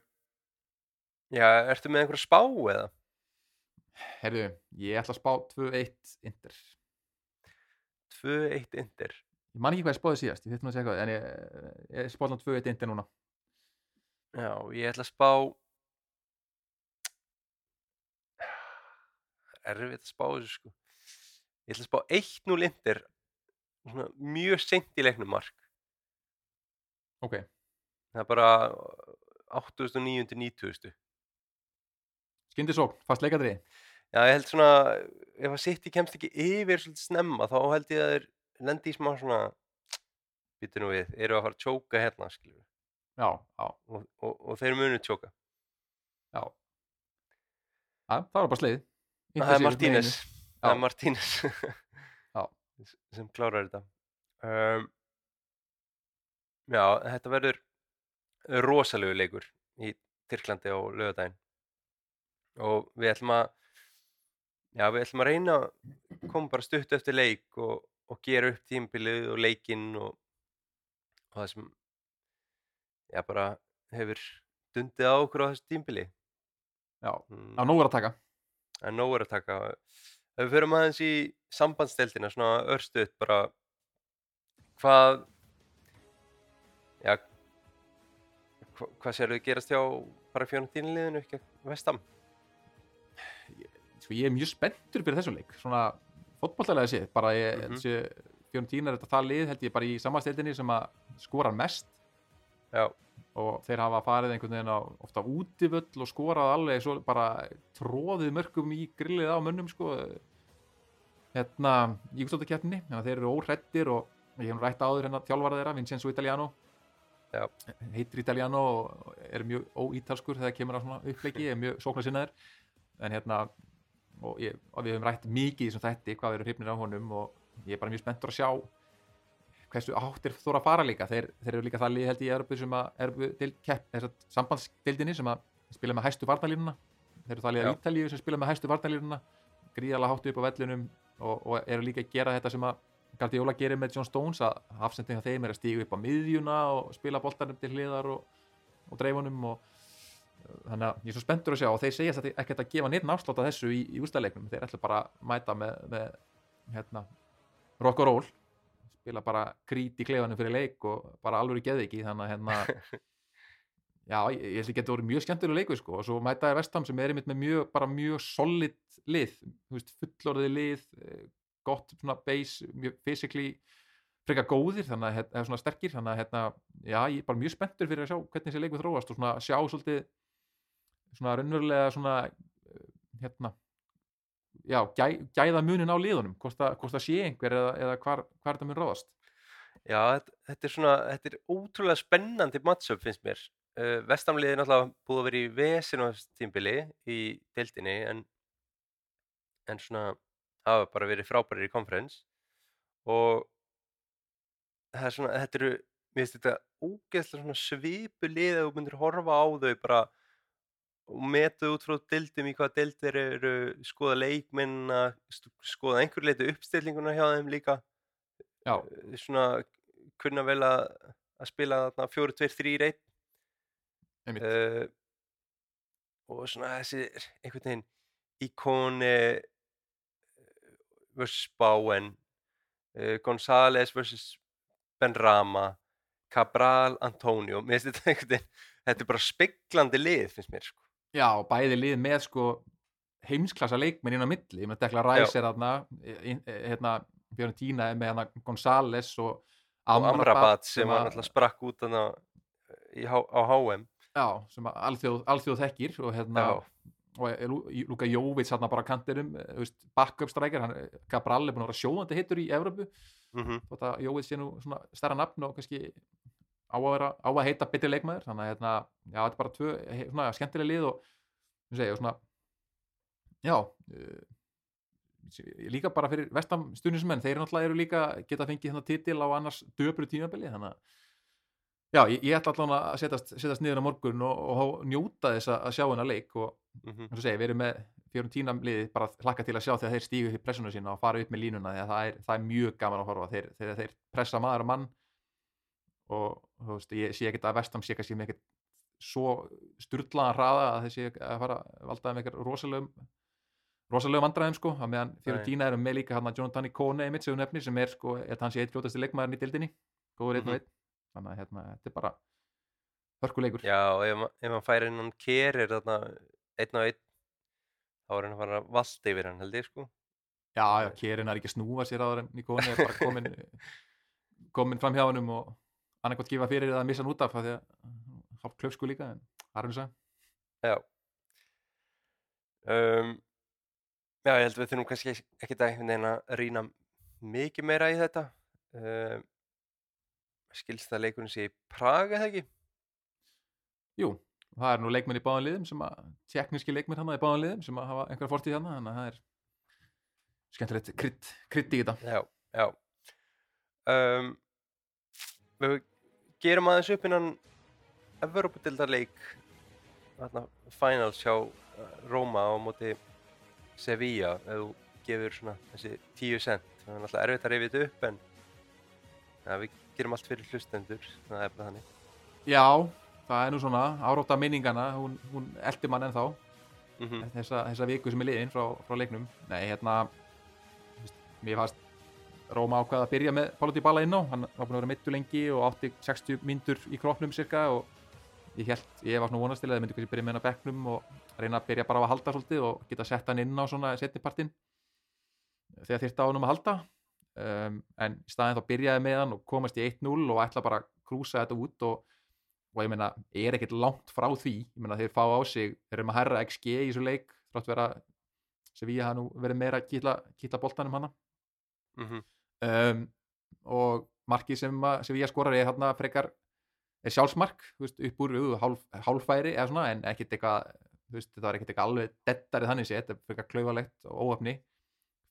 já, ertu með einhverja spá eða? herðu, ég ætla að spá 2-1 Inter. 2-1 Inter. Ég man ekki hvað ég spáði síðast, ég þetta nú að segja hvað en ég, ég spáði 2-1 Inter núna. Já, ég ætla að spá erfitt að spá þessu sko. Ég ætla að spá 1-0 Inter svona mjög seint í leiknum mark. Ok, það er bara 8.900 til 90.000 skyndi sókn, fast leikadri Já, ég held svona ef að City kemst ekki yfir svolítið snemma þá held ég að þeir lendi í smá svona býtu nú við, eru að fara að tjóka hérna skilur já, já, og, og, og þeir munu tjóka. Já. Já, það var bara sleið Það er Martínez. Það er. Martínez. Sem klárar þetta. Um, Já, þetta verður rosalegu leikur í Tyrklandi á lögadaginn og við ætlum að já, við ætlum að reyna að koma bara stutt eftir leik og, og gera upp tímbilið og leikinn og, og það sem já, bara hefur dundið á okkur á þessu tímbili Já, mm. á nóg er að taka er nóg er að taka. Ef við förum aðeins í sambandsdeltina, svona örstuðt bara, hvað, hva, hvað sér þau gerast hjá bara fjónutínliðinu, ekki vestam? sko, ég er mjög spenntur fyrir þessum leik svona fótbolltalega séð bara ég, mm -hmm. Fjónutín er þetta það lið held ég bara í samanstildinni sem að skora mest Já, og þeir hafa farið einhvern veginn á ofta útivöll og skorað alveg svo bara tróðið mörgum í grillið á mönnum sko hérna í útstóttakettinni þannig að þeir eru óhrættir og ég hef rætt áður hérna þjálfara þeirra Vincenzo Italiano. Heitir Italiano og er mjög óítalskur þegar kemur á svona uppleiki, er mjög sóknarsinnaður. En hérna og, ég, og við höfum rætt mikið í þessum þætti hvað við erum hrifnir á honum og ég er bara mjög spenntur að sjá hversu áttir þóra að fara líka. Þeir, þeir eru líka það lið held í Európu sem að Európu til kepp, þess að sambandsdeildinni sem að spila með hæstu varnalínuna þeir eru það lið Já. af Ítalíu sem spila með hæstu varnalínuna gríðalega háttu upp á vellunum og, og eru líka að gera þetta sem að Guardiola gerir með John Stones að hafsending af þeim er að stígu upp á miðjuna og spila boltanum til hliðar og, og dreifunum og þannig að ég er svo spenntur að sjá og þeir segja þetta ekkert að gefa neitt af þessu í, í ústæðleiknum þeir ætla bara að mæta með, með hérna, rock og roll spila bara krít í klefanum fyrir leik og bara alveg geði ekki þannig að hérna já, ég, ég held að geta voru mjög skemmtilega leikur sko og svo mæta er Vestam sem er einmitt með mjög, mjög solid lið, fullorðið lið eh, gott svona base mjög physically frekar góðir þannig að hérna, eða svona sterkir þannig að hérna, já, ég er bara mjög spenntur fyrir að sjá hvernig þessi leikur þróast og svona sjá svolítið svona raunverulega svona eh, hérna já, gæ, gæða munin á liðunum hvort það, það sé einhver eða, eða hvar, hvar þetta mun ráðast Já, þetta, er svona, þetta er ótrúlega spennandi matchup finnst mér. Uh, Vestamliðið er náttúrulega búið að vera í vesinu á þessu tímbili í deildinni en, en svona hafa bara verið frábærir í konferens og það er svona, þetta eru, mér finnst þetta ógeðslega svona svipu lið að þú myndir horfa á þau bara og meta út frá deildum í hvaða deildir eru, skoða leikminna, skoða einhver leiti uppstillinguna hjá þeim líka. Já, svona kunna vel að, að spila þarna 4-2-3-1 einmitt. Uh, og svona þessi einhvern veginn íkoni versus Bowen uh, González versus Benrama Cabral, Antonio þetta er bara speglandi lið finnst mér sko. Já, bæði lið með sko heimsklassa leikmenn inn á milli, ég með Dekla Ræs er þarna, í- í- hérna Björn Tína er með hana González og Amrabat sem var náttúrulega sprakk út þarna í, H- á HM Já, sem alþjóð, alþjóð þekkir og hérna Já. Og er í- Luka Jóvits hérna bara kantinum, eh, backup strækjar hann, Cabral er búin að vera sjóðandi hittur í Evrópu, mm þótt að Jóvits sé nú svona stærra nafn og kannski á að, vera, á að heita betri leikmaður, þannig að hérna, já, þetta er bara tvö, svona skemmtilega lið og, segja, og svona já uh, líka bara fyrir vestam stuðnismenn, þeir náttúrulega eru líka geta fengið hérna titil á annars döpru tímabili. Þannig að já, ég, ég ætla allan að setjast, setjast niður á morgun og, og njóta þess að sjá hennar leik og -hmm. eins og segja, við erum með fjórum tínam liði bara hlakka til að sjá þegar þeir stígu upp pressuna sína og fara upp með línuna að það er, það er mjög gaman að horfa þeir, þegar þeir pressa maður og mann og þú veist, ég sé ekkert að vestam sé kannski með ekkert svo sturlaðan hraða að þeir sé að fara að valda með ekkert rosalegum rosalegum vandræðum sko, að meðan fjórum Nei. tína erum með líka hann að Jonathan Kone einmitt sem nefnir sem er sko, hans í eitt fljótasti leikmaðurinn í dildinni góður einn og Mhm. einn þannig að hérna, þetta er bara hörkuleikur Já, og ef, ma- ef hann fær innan kerir þarna einn og einn þá er hann að fara að valda yfir hann held ég sko. Já, já, Kjerin er ekki að snúa sér áður en Nikoni er bara komin, komin fram hjá hennum og annarkvæmt gefa fyrir eða missa hann út af af því að hálf klöfsku líka en það er hann að Já. Um, Já, ég held við þurfum kannski ekki að einhvern veginn að rýna mikið meira í þetta. Um, skilst það að leikurinn sé í Praga eða ekki? Jú, það er nú leikmenn í báðan liðum sem að, tekníski leikmenn hann í báðan liðum sem að hafa einhverja fortíð hann þannig að það er skemmtilegt krydd, krydd í þetta. Já, já. Um, Við gerum aðeins upp innan Evropadildarleik finals hjá uh, Róma á móti Sevilla ef þú gefur svona þessi 10 cent það er náttúrulega erfitt að rifja þetta upp en ja, við gerum allt fyrir hlustendur það er bara þannig. Já, það er nú svona áróta minningana, hún, hún eldi mann ennþá. Mm þessa, þessa viku sem er liðin frá, frá leiknum. Nei, hérna mér fannst Róma ákvað að byrja með Pála Dybala inn á. Hann var búin að vera mittu lengi og átti 60 myndur í kroppnum cirka og ég held, ég var svona vonast til að það myndi kannski byrja með hann að bekknum og reyna að byrja bara á að halda svolítið og geta sett hann inn á svona setnipartin þegar þyrfti á hann um að halda. Um, en í staðin þá byrjaði með hann og komast í 1-0 og ætla bara að krúsa þetta út og, og ég meina, er ekkert langt frá því. Ég meina, þeir fá á sig, þeir eru með hærra XG í þessu leik, þrátt vera sem við hafa nú verið meira að kýtla, kýtla boltanum hana. -hmm. um, og markið sem, sem við skorar er þarna frekar er sjálfsmark veist, upp úr hálf, hálfæri eða svona en ekkit eitthvað þetta var ekkit eitthvað alveg dettari þannig séð, þetta er fyrir klaufalegt og óöfni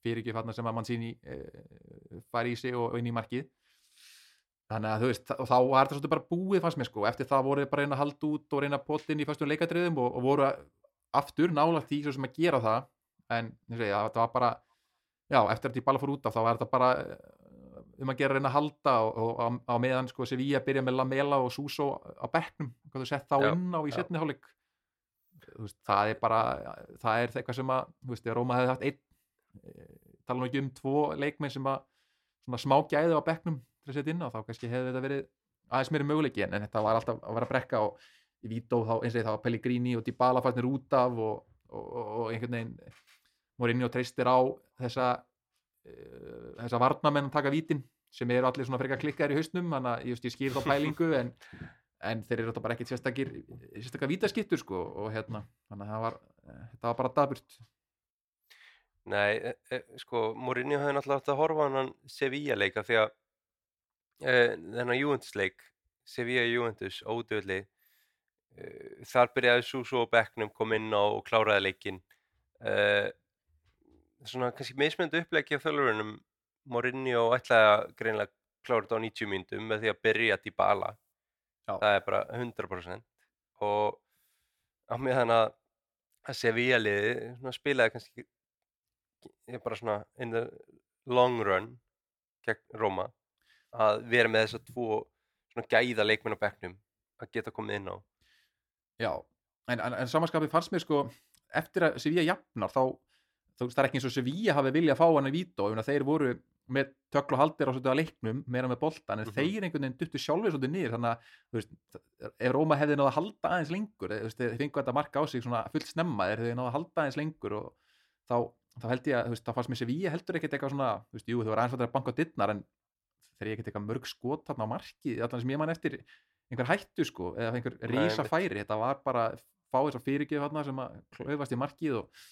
fyrir ekki fannar sem að mann síni e, fari í sig og, og inn í markið þannig að þú veist, og þá var þetta svolítið bara búið fannst mér sko, eftir það voru þið bara að reyna að halda út og reyna að potta inn í fyrstum leikadriðum og, og voru aftur nálagt svo sem að gera það. En ég segi, það var bara já, eftir að því balla fór út af þá var þetta bara eh, um að gera að reyna að halda og, og á, á meðan sko Sevilla byrja með Lamela og Suso á bekknum, hvað þú sett þá inn á í já. setniháleik það er bara það er eitthvað sem að, þú veist, Róma hefði haft einn eh, tala nú ekki um tvo leikmenn sem að smá gæðu á bekknum til að setja inn á þá kannski hefði þetta verið aðeins meiri möguleiki en, en þetta var alltaf að vera að brekka og í Vító þá eins og þá var Pellegrini og Dybala fannir út af og, og, og, einhvern veginn Morinni og treystir á þessa uh, þessa varnamenn að taka vítin sem eru allir svona frekar klikkar í hausnum þannig að ég, skýr þá pælingu en, en þeir eru þetta bara ekkit sérstakir sérstakar vítaskittur sko og hérna þannig að það var, þetta var bara daburt Nei, e, e, sko, Mourinho hefði náttúrulega átt að horfa hann Sevilla leika því að þennan Juventus leik, Sevilla Juventus, ódöðli, e, þar byrjaði Suso og Becknum kom inn á og kláraði leikin. E, svona kannski mismöndu uppleggi á þjálfurinnum, Mourinho ætlaði að greinlega klára þetta á 90 myndum með því að byrja Dybala. Já. Það er bara 100% og á meðan að að Sevilla liði spilaði kannski bara svona in the long run gegn Róma að vera með þess að tvo svona gæða leikmenn á bekknum að geta komið inn á Já, en, en, en samanskapið fannst mér sko eftir að Sevilla jafnar þá þú veist það er ekki eins og Sevilla hafi viljað fá hann í vító ef þeir voru með töklu og haldir á svolítið að leiknum meira með boltan en Mhm. þeir einhvern veginn duttu sjálfur svolítið niður þannig að þú veist, ef Róma hefði náða að halda aðeins lengur þú þeir fengu þetta marka á sig svona fullt snemma þeir hefði náða að halda aðeins lengur og þá, þá held ég að þú veist, þá fannst mér Sevilla heldur ekkert eitthvað svona þú veist, jú, þau var aðeins að banka dittnar en þeir ekkert eitthvað mörg skot þarna á markið allan sem ég man eftir einhver hættu sko eða einhver einmitt. færi þetta var bara fá þess að fyrirgjöf þarna sem að klaufast í markið og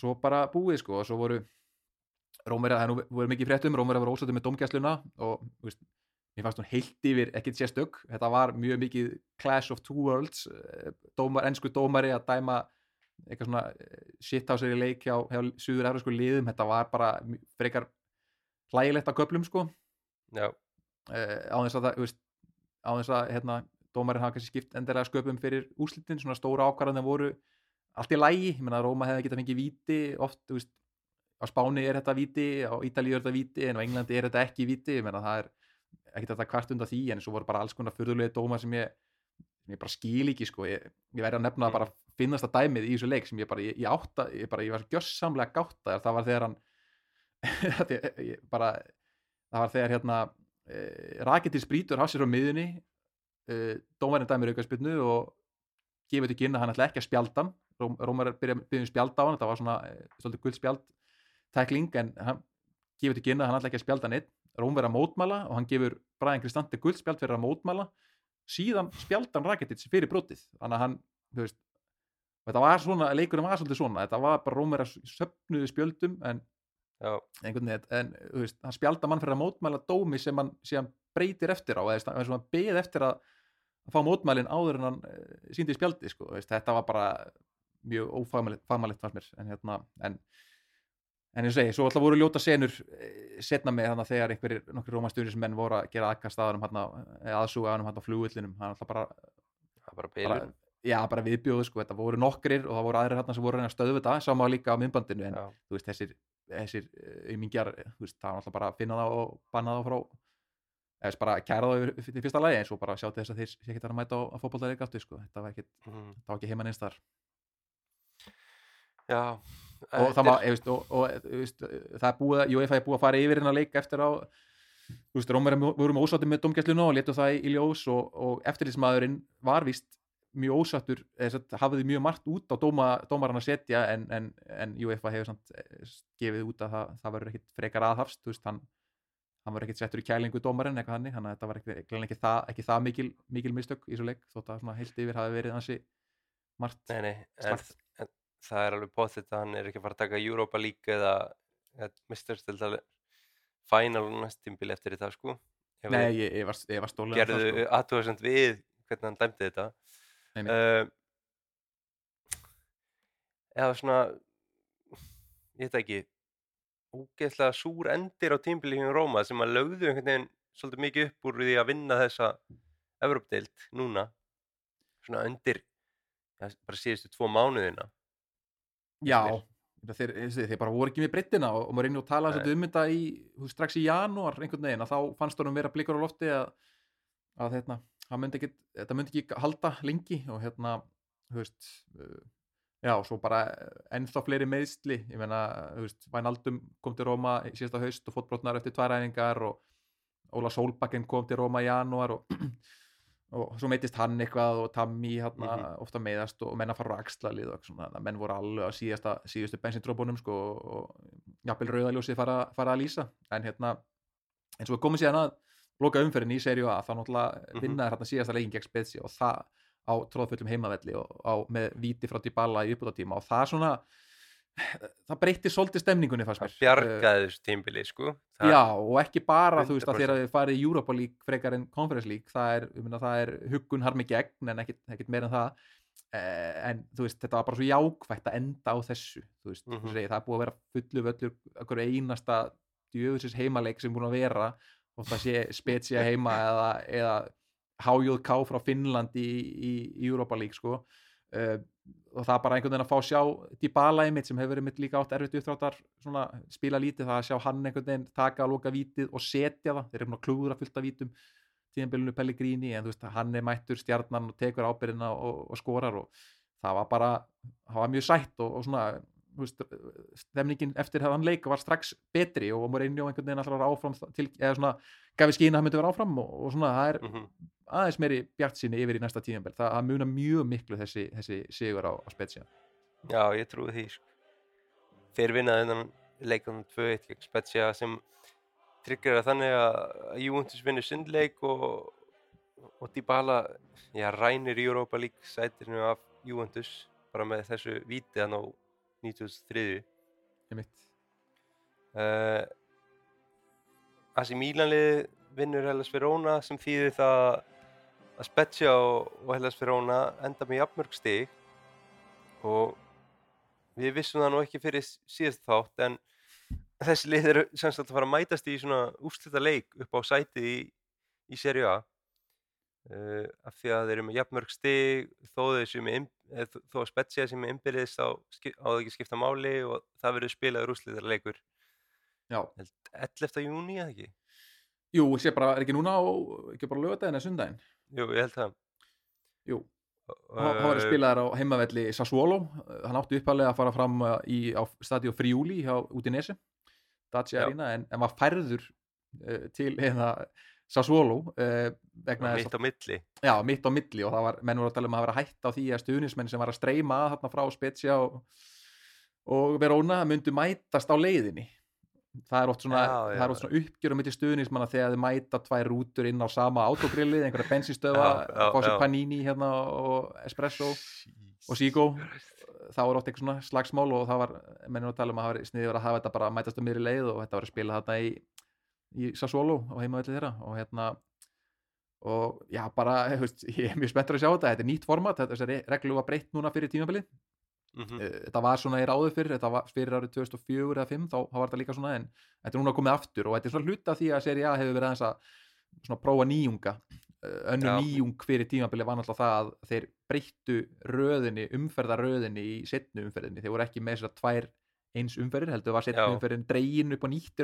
svo bara búið sko og svo voru Rómverja, það voru mikið fréttum Rómverja var ósættu með domgæsluna og veist, mér fannst hún heilt yfir ekkit sérstök. Þetta var mjög mikið clash of two worlds eh, dómar, ennsku dómari að dæma eitthvað svona eh, shit á sér í leik hjá, hjá suður efra liðum, þetta var bara frekar hlægilegt á köplum sko uh, á þess að það veist, á þess að hérna, dómarinn hafa kannski skipt endilega sköpum fyrir úrslitin svona stóra ákvarðan voru allt í lægi, ég meina að Róma hefði getað fengið víti oft, þú veist, á Spáni er þetta víti, á Ítalíu er þetta víti en á Englandi er þetta ekki víti, ég meina það er ekkert þetta kvart undan því, en svo voru bara alls konar fyrðulegi dómar sem ég sem ég bara skil ekki, sko, ég, ég verði að nefna Mm. bara finnast að dæmið í þessu leik sem ég bara, ég, ég átta, ég bara, ég var gjössamlega gáttaður, það var þegar hann bara það var þegar hérna e, Rakitis brýtur hafsir á miðunni e, dómarinn dæmir aukaspilnu og gefur þetta að hann ætla ekki að spjalda hann. Róm, Rómar byrja byrjum spjalda á hann þetta var svona e, svolítið gull spjald tækling en hann gefur þetta að hann ætla ekki að spjalda hann einn. Róm verið að mótmæla og hann gefur Brian Cristante gull spjald fyrir að mótmæla. Síðan spjaldan Rakitis fyrir brotið. Þannig að hann, þú veist þetta var svona, leikurinn var svolítið svona. Þetta var bara Róm verið að söfnuðu spjöldum en einhvern veginn, en veist, hann spjaldar mann fyrir að mótmæla dómi sem hann síðan breytir eftir á, eða þess að hann beð eftir að, að fá mótmælin áður en hann uh, síndi spjaldi, sko, veist, þetta var bara mjög ófagmælitt fagmælitt fannst mér, en hérna, en en ég segi, svo alltaf voru ljóta senur eh, setna með þannig að þegar einhverjir nokkri rómasturismenn voru að gera aðkast aðanum hann aðsúga aðanum hann á flugullinum hann alltaf bara, bara bara já, bara viðbjóðu, sko, þetta voru nokkrir og það voru aðrir hann sem voru að stöðu þetta, sama líka á myndbandinu, en Já, þú veist, þessir, þessir aumingjar, þú veist, það var alltaf bara að finna það og banna það frá eða bara kæra það yfir- fyrsta lagi eins og bara sjá til þess að þeir sé ekki að mæta á, fótboltaðið aftur, sko, þetta var ekki, mhm, það var ekki heima neins þar. Já og það var, veist, og, og veist, það er búið, að- UEFA er búið að fara yfir hérna leik eftir á, þú veist, Rómar voru með ósáttum með domgæsluna og letu það í, ljós og, og eftirlýsmaðurinn var víst mjög ósattur, hafði mjög margt út á dóma, dómaran að setja en, en, en UEFA hefur samt eh, gefið út að það, það verður ekkit frekar aðhafst, veist, hann hann var ekkit settur í kælingu dómarinn eitthvað þannig, þannig að þetta var ekki, ekki, það, ekki það mikil, mikil mistök í svo leik, þótt að heilt yfir hafi verið hansi margt Nei, nei, en, en það er alveg bóðið að hann er ekki fara að taka Europa League eða, eða það final næst tímbil eftir þetta sko Nei, ég, ég var, var stólega gerðu sko. aðtöðasend við hvernig hann dæmdi þetta. Uh, eða svona ég veit það ekki ógeðslega súr endir á tímbili hjá Róma sem að lögðu einhvern veginn svolítið mikið upp úr því að vinna þessa Evropdeild núna. Svona undir ja, bara síðustu tvo mánuðina Já, þeir, þeir, þeir bara voru ekki með breyttina og, og maður reynir að tala svolítið um þetta strax í janúar einhvern veginn að þá fannst honum vera blikur á lofti að, að hérna, hann myndi ekki, þetta myndi ekki halda lengi og hérna, þú veist, uh, já, svo bara ennþá fleiri meðsli, ég meina, þú veist, Vænaldum kom til Róma síðasta haust og fótbrotnar eftir tvær æfingar og Óla Solbakken kom til Róma í janúar og og svo meittist hann eitthvað og Tammy hérna, Mhm. ofta meiðast og menn að fara á axlalið og svona, að menn voru alveg á síðasta, síðustu bensindrópunum sko og, og jafnvel rauðaljósið fara, fara að lýsa en hérna, eins og við komum síðan að loka umferðin í serju A þá náttúrulega Mhm. vinnaði hérna síðasta leikin gegn Spezia og það á tróðfullum heimavelli og á, með víti frá Dybala í uppbútatíma og það svona það breytti svolítið stemningunni fannst mér það bjargaði þessu tímbili sko það, Já, og ekki bara, þú veist, að 100%. þegar þið farið í Europa League frekar en Conference League, það er, meina, það er huggun harmi gegn en ekkit meira en það eh, en þú veist, þetta var bara svo jákvætt að enda á þessu veist, mm segi, það er búið að vera fullu völlur einasta djöfusins heimaleik sem búin að vera og það sé Spezia heima eða, eða HJK frá Finnland í, í, í Europa League sko. Uh, og það er bara einhvern veginn að fá að sjá Dybala einmitt sem hefur einmitt líka átt erfitt uppþráttar svona spila lítið það að sjá hann einhvern veginn taka að loka vítið og setja það. Þeir eru búin að klúðra fullt af vítum tíðanbylunu Pellegrini en þú veist hann er mættur stjarnan og tekur ábyrðina og, og skorar og það var bara það var mjög sætt og, og svona veist, stemningin eftir hann leika var strax betri og Mourinho einhvern veginn alltaf var áfram til, eða svona gafi skín að hann myndi vera áfram og, og svona það er mm -hmm. aðeins meiri bjart síni yfir í næsta tíðanbel það muna mjög miklu þessi, þessi sigur á, á Spezia. Já, ég trúi því sko. þeir vinnaði þennan leikum 2-1 Spezia sem tryggjara þannig að Juventus vinur sundleik og og Dybala, já rænir Europa League sætirinu af Juventus bara með þessu vítiðan og 1993 uh, eh, Asi Mílanlið vinnur Hellas Verona sem þýðir það að Spezia og Hellas Verona enda með jafnmörg stig og við vissum það nú ekki fyrir síðast þátt en þessi lið eru semst að fara að mætast í svona úrslita leik upp á sæti í, í serju A. Uh, af því að þeir eru með jafnmörg stig þó þeir sem er þó- að Spezia sem er innbyrðist á, á það ekki skipta máli og það verður spilaður úrslita leikur Já, 11. júni eða ekki? jú, sé bara, er ekki núna á, ekki bara lögadaginn eða sundaginn Jú, ég held það Jú, hann var spilaðar á heimavelli Sassuolo, hann átti uppalega að fara fram uh, í, á stadió Friuli hjá út í Nesi, Dacia. Arena en, en var færður uh, til hérna Vegna þess mitt á milli. Já, mitt á milli og það var, menn voru að tala um að vera hætt á því að stuðnismenn sem var að streyma þarna frá Spezia og, og Verona myndu mætast á leiðinni. Það er oft svona, Já, já. er oft svona uppgjörum mitt í stuðnismanna þegar þið mæta tvær rútur inn á sama autogrillið, einhverja bensinstöða fá sér panini hérna og espresso og sígó þá er oft eitthvað slagsmál og það var, menn voru að tala um að það var sniðið að hafa þetta bara að mætast á miðri leið og þetta var að spila þarna í, í Sassuolo á heimavelli þeirra og hérna og já bara, veist, ég er mjög spenntur að sjá þetta. Þetta er nýtt format, þessari reglu var breytt núna fyrir tímabilið, mm Eh, þetta var svona í ráðu fyrir, þetta var fyrir árið 2004 eða 5 þá, var þetta líka svona en þetta er núna komið aftur og þetta er svona hluta því að seri A hefur verið aðeins að svona prófa nýjunga. Eh, önnur Já. nýjung fyrir tímabilið var náttúrulega það að þeir breyttu röðinni, umferðaröðinni í setnu umferðinni, þeir voru ekki með að tvær eins umferðir, heldur var setnu umferðin dregin upp á nýtt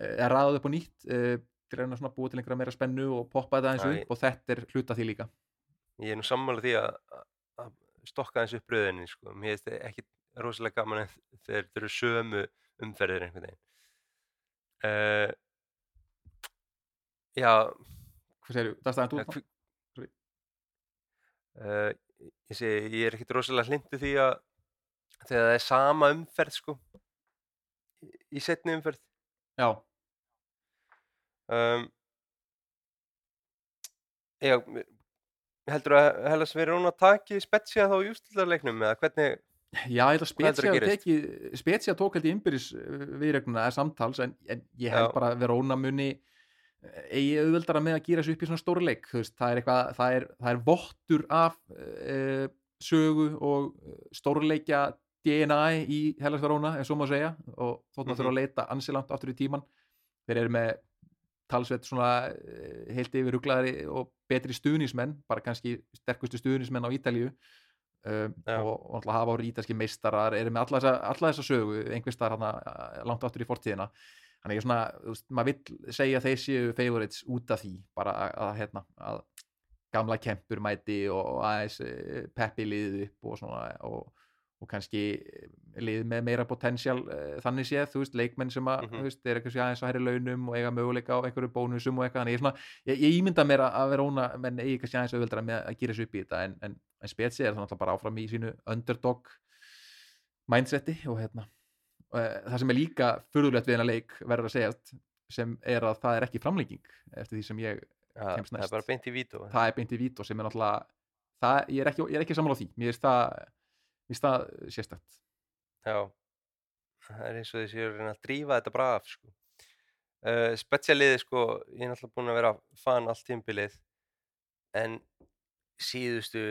eða raðað upp á nýtt eh, reyna svona að búa til einhverja meira spennu og poppa þetta Já, aðeins ég- upp og þetta er hluta því líka. Ég er nú sammála því að, að- stokka eins upp röðinni sko. Mér finnst það ekki rosalega gaman þegar þetta eru sömu umferðir einhvern veginn. Uh, Já. Hvað segir þú, það staðan ja, þú Sorry. uh, ég segi, ég er ekkit rosalega hlindu því að þegar það er sama umferð sko í setni umferð. Já, um, Já, heldur að Hellas verið núna að taki Spezia þá í úrstildarleiknum eða hvernig, já, ég held að Spezia tekið Spezia tók held í innbyrðis viðregnuna eða samtals en, en ég held Já. bara að Verona muni eigi auðveldara með að gýra sig upp í svona stóri leik veist, það er eitthvað, það er, það er vottur af uh, sögu og stórleikja DNA í Hellas Verona, en svo má segja og þótt maður Mhm. þurfa að leita ansi langt aftur í tíman þeir eru með talsveit svona eh, heilt yfir ruglaðari og betri stuðnismenn bara kannski sterkustu stuðnismenn á Ítalíu um, Já. og, og náttúrulega hafa ári ítalski meistarar eru með alla þessa, alla þessa sögu einhvers staðar hana langt aftur í fortíðina þannig ég svona, þú veist, maður vill segja að þeir séu favorites út af því bara að, að hérna, að gamla kempur mæti og aðeins eh, peppi liðið upp og svona og, og kannski lið með meira potential uh, þannig séð, þú veist, leikmenn sem að, Mhm. þú veist, er eitthvað sér aðeins að hæri launum og eiga möguleika á einhverju bónusum og eitthvað, þannig ég, svona, ég, ég ímynda mér að- vera óna, menn eigi kannski aðeins auðveldra með að gera þessu upp í þetta, en, en, en spetsi er þannig bara áfram í sínu underdog mindseti og hérna uh, það sem er líka furðulegt við hennar leik verður að segjast, sem er að það er ekki framlenging eftir því sem ég ja, kemst það næst. er bara beint í vító það er beint í vít og sem er náttúrulega það, ég er ekki, ég er ekki finnst það sérstætt Já, það er eins og þessi að reyna að drífa þetta bara af sko. uh, Spetsjaliði sko, ég er náttúrulega búinn að vera fan allt tímbilið en síðustu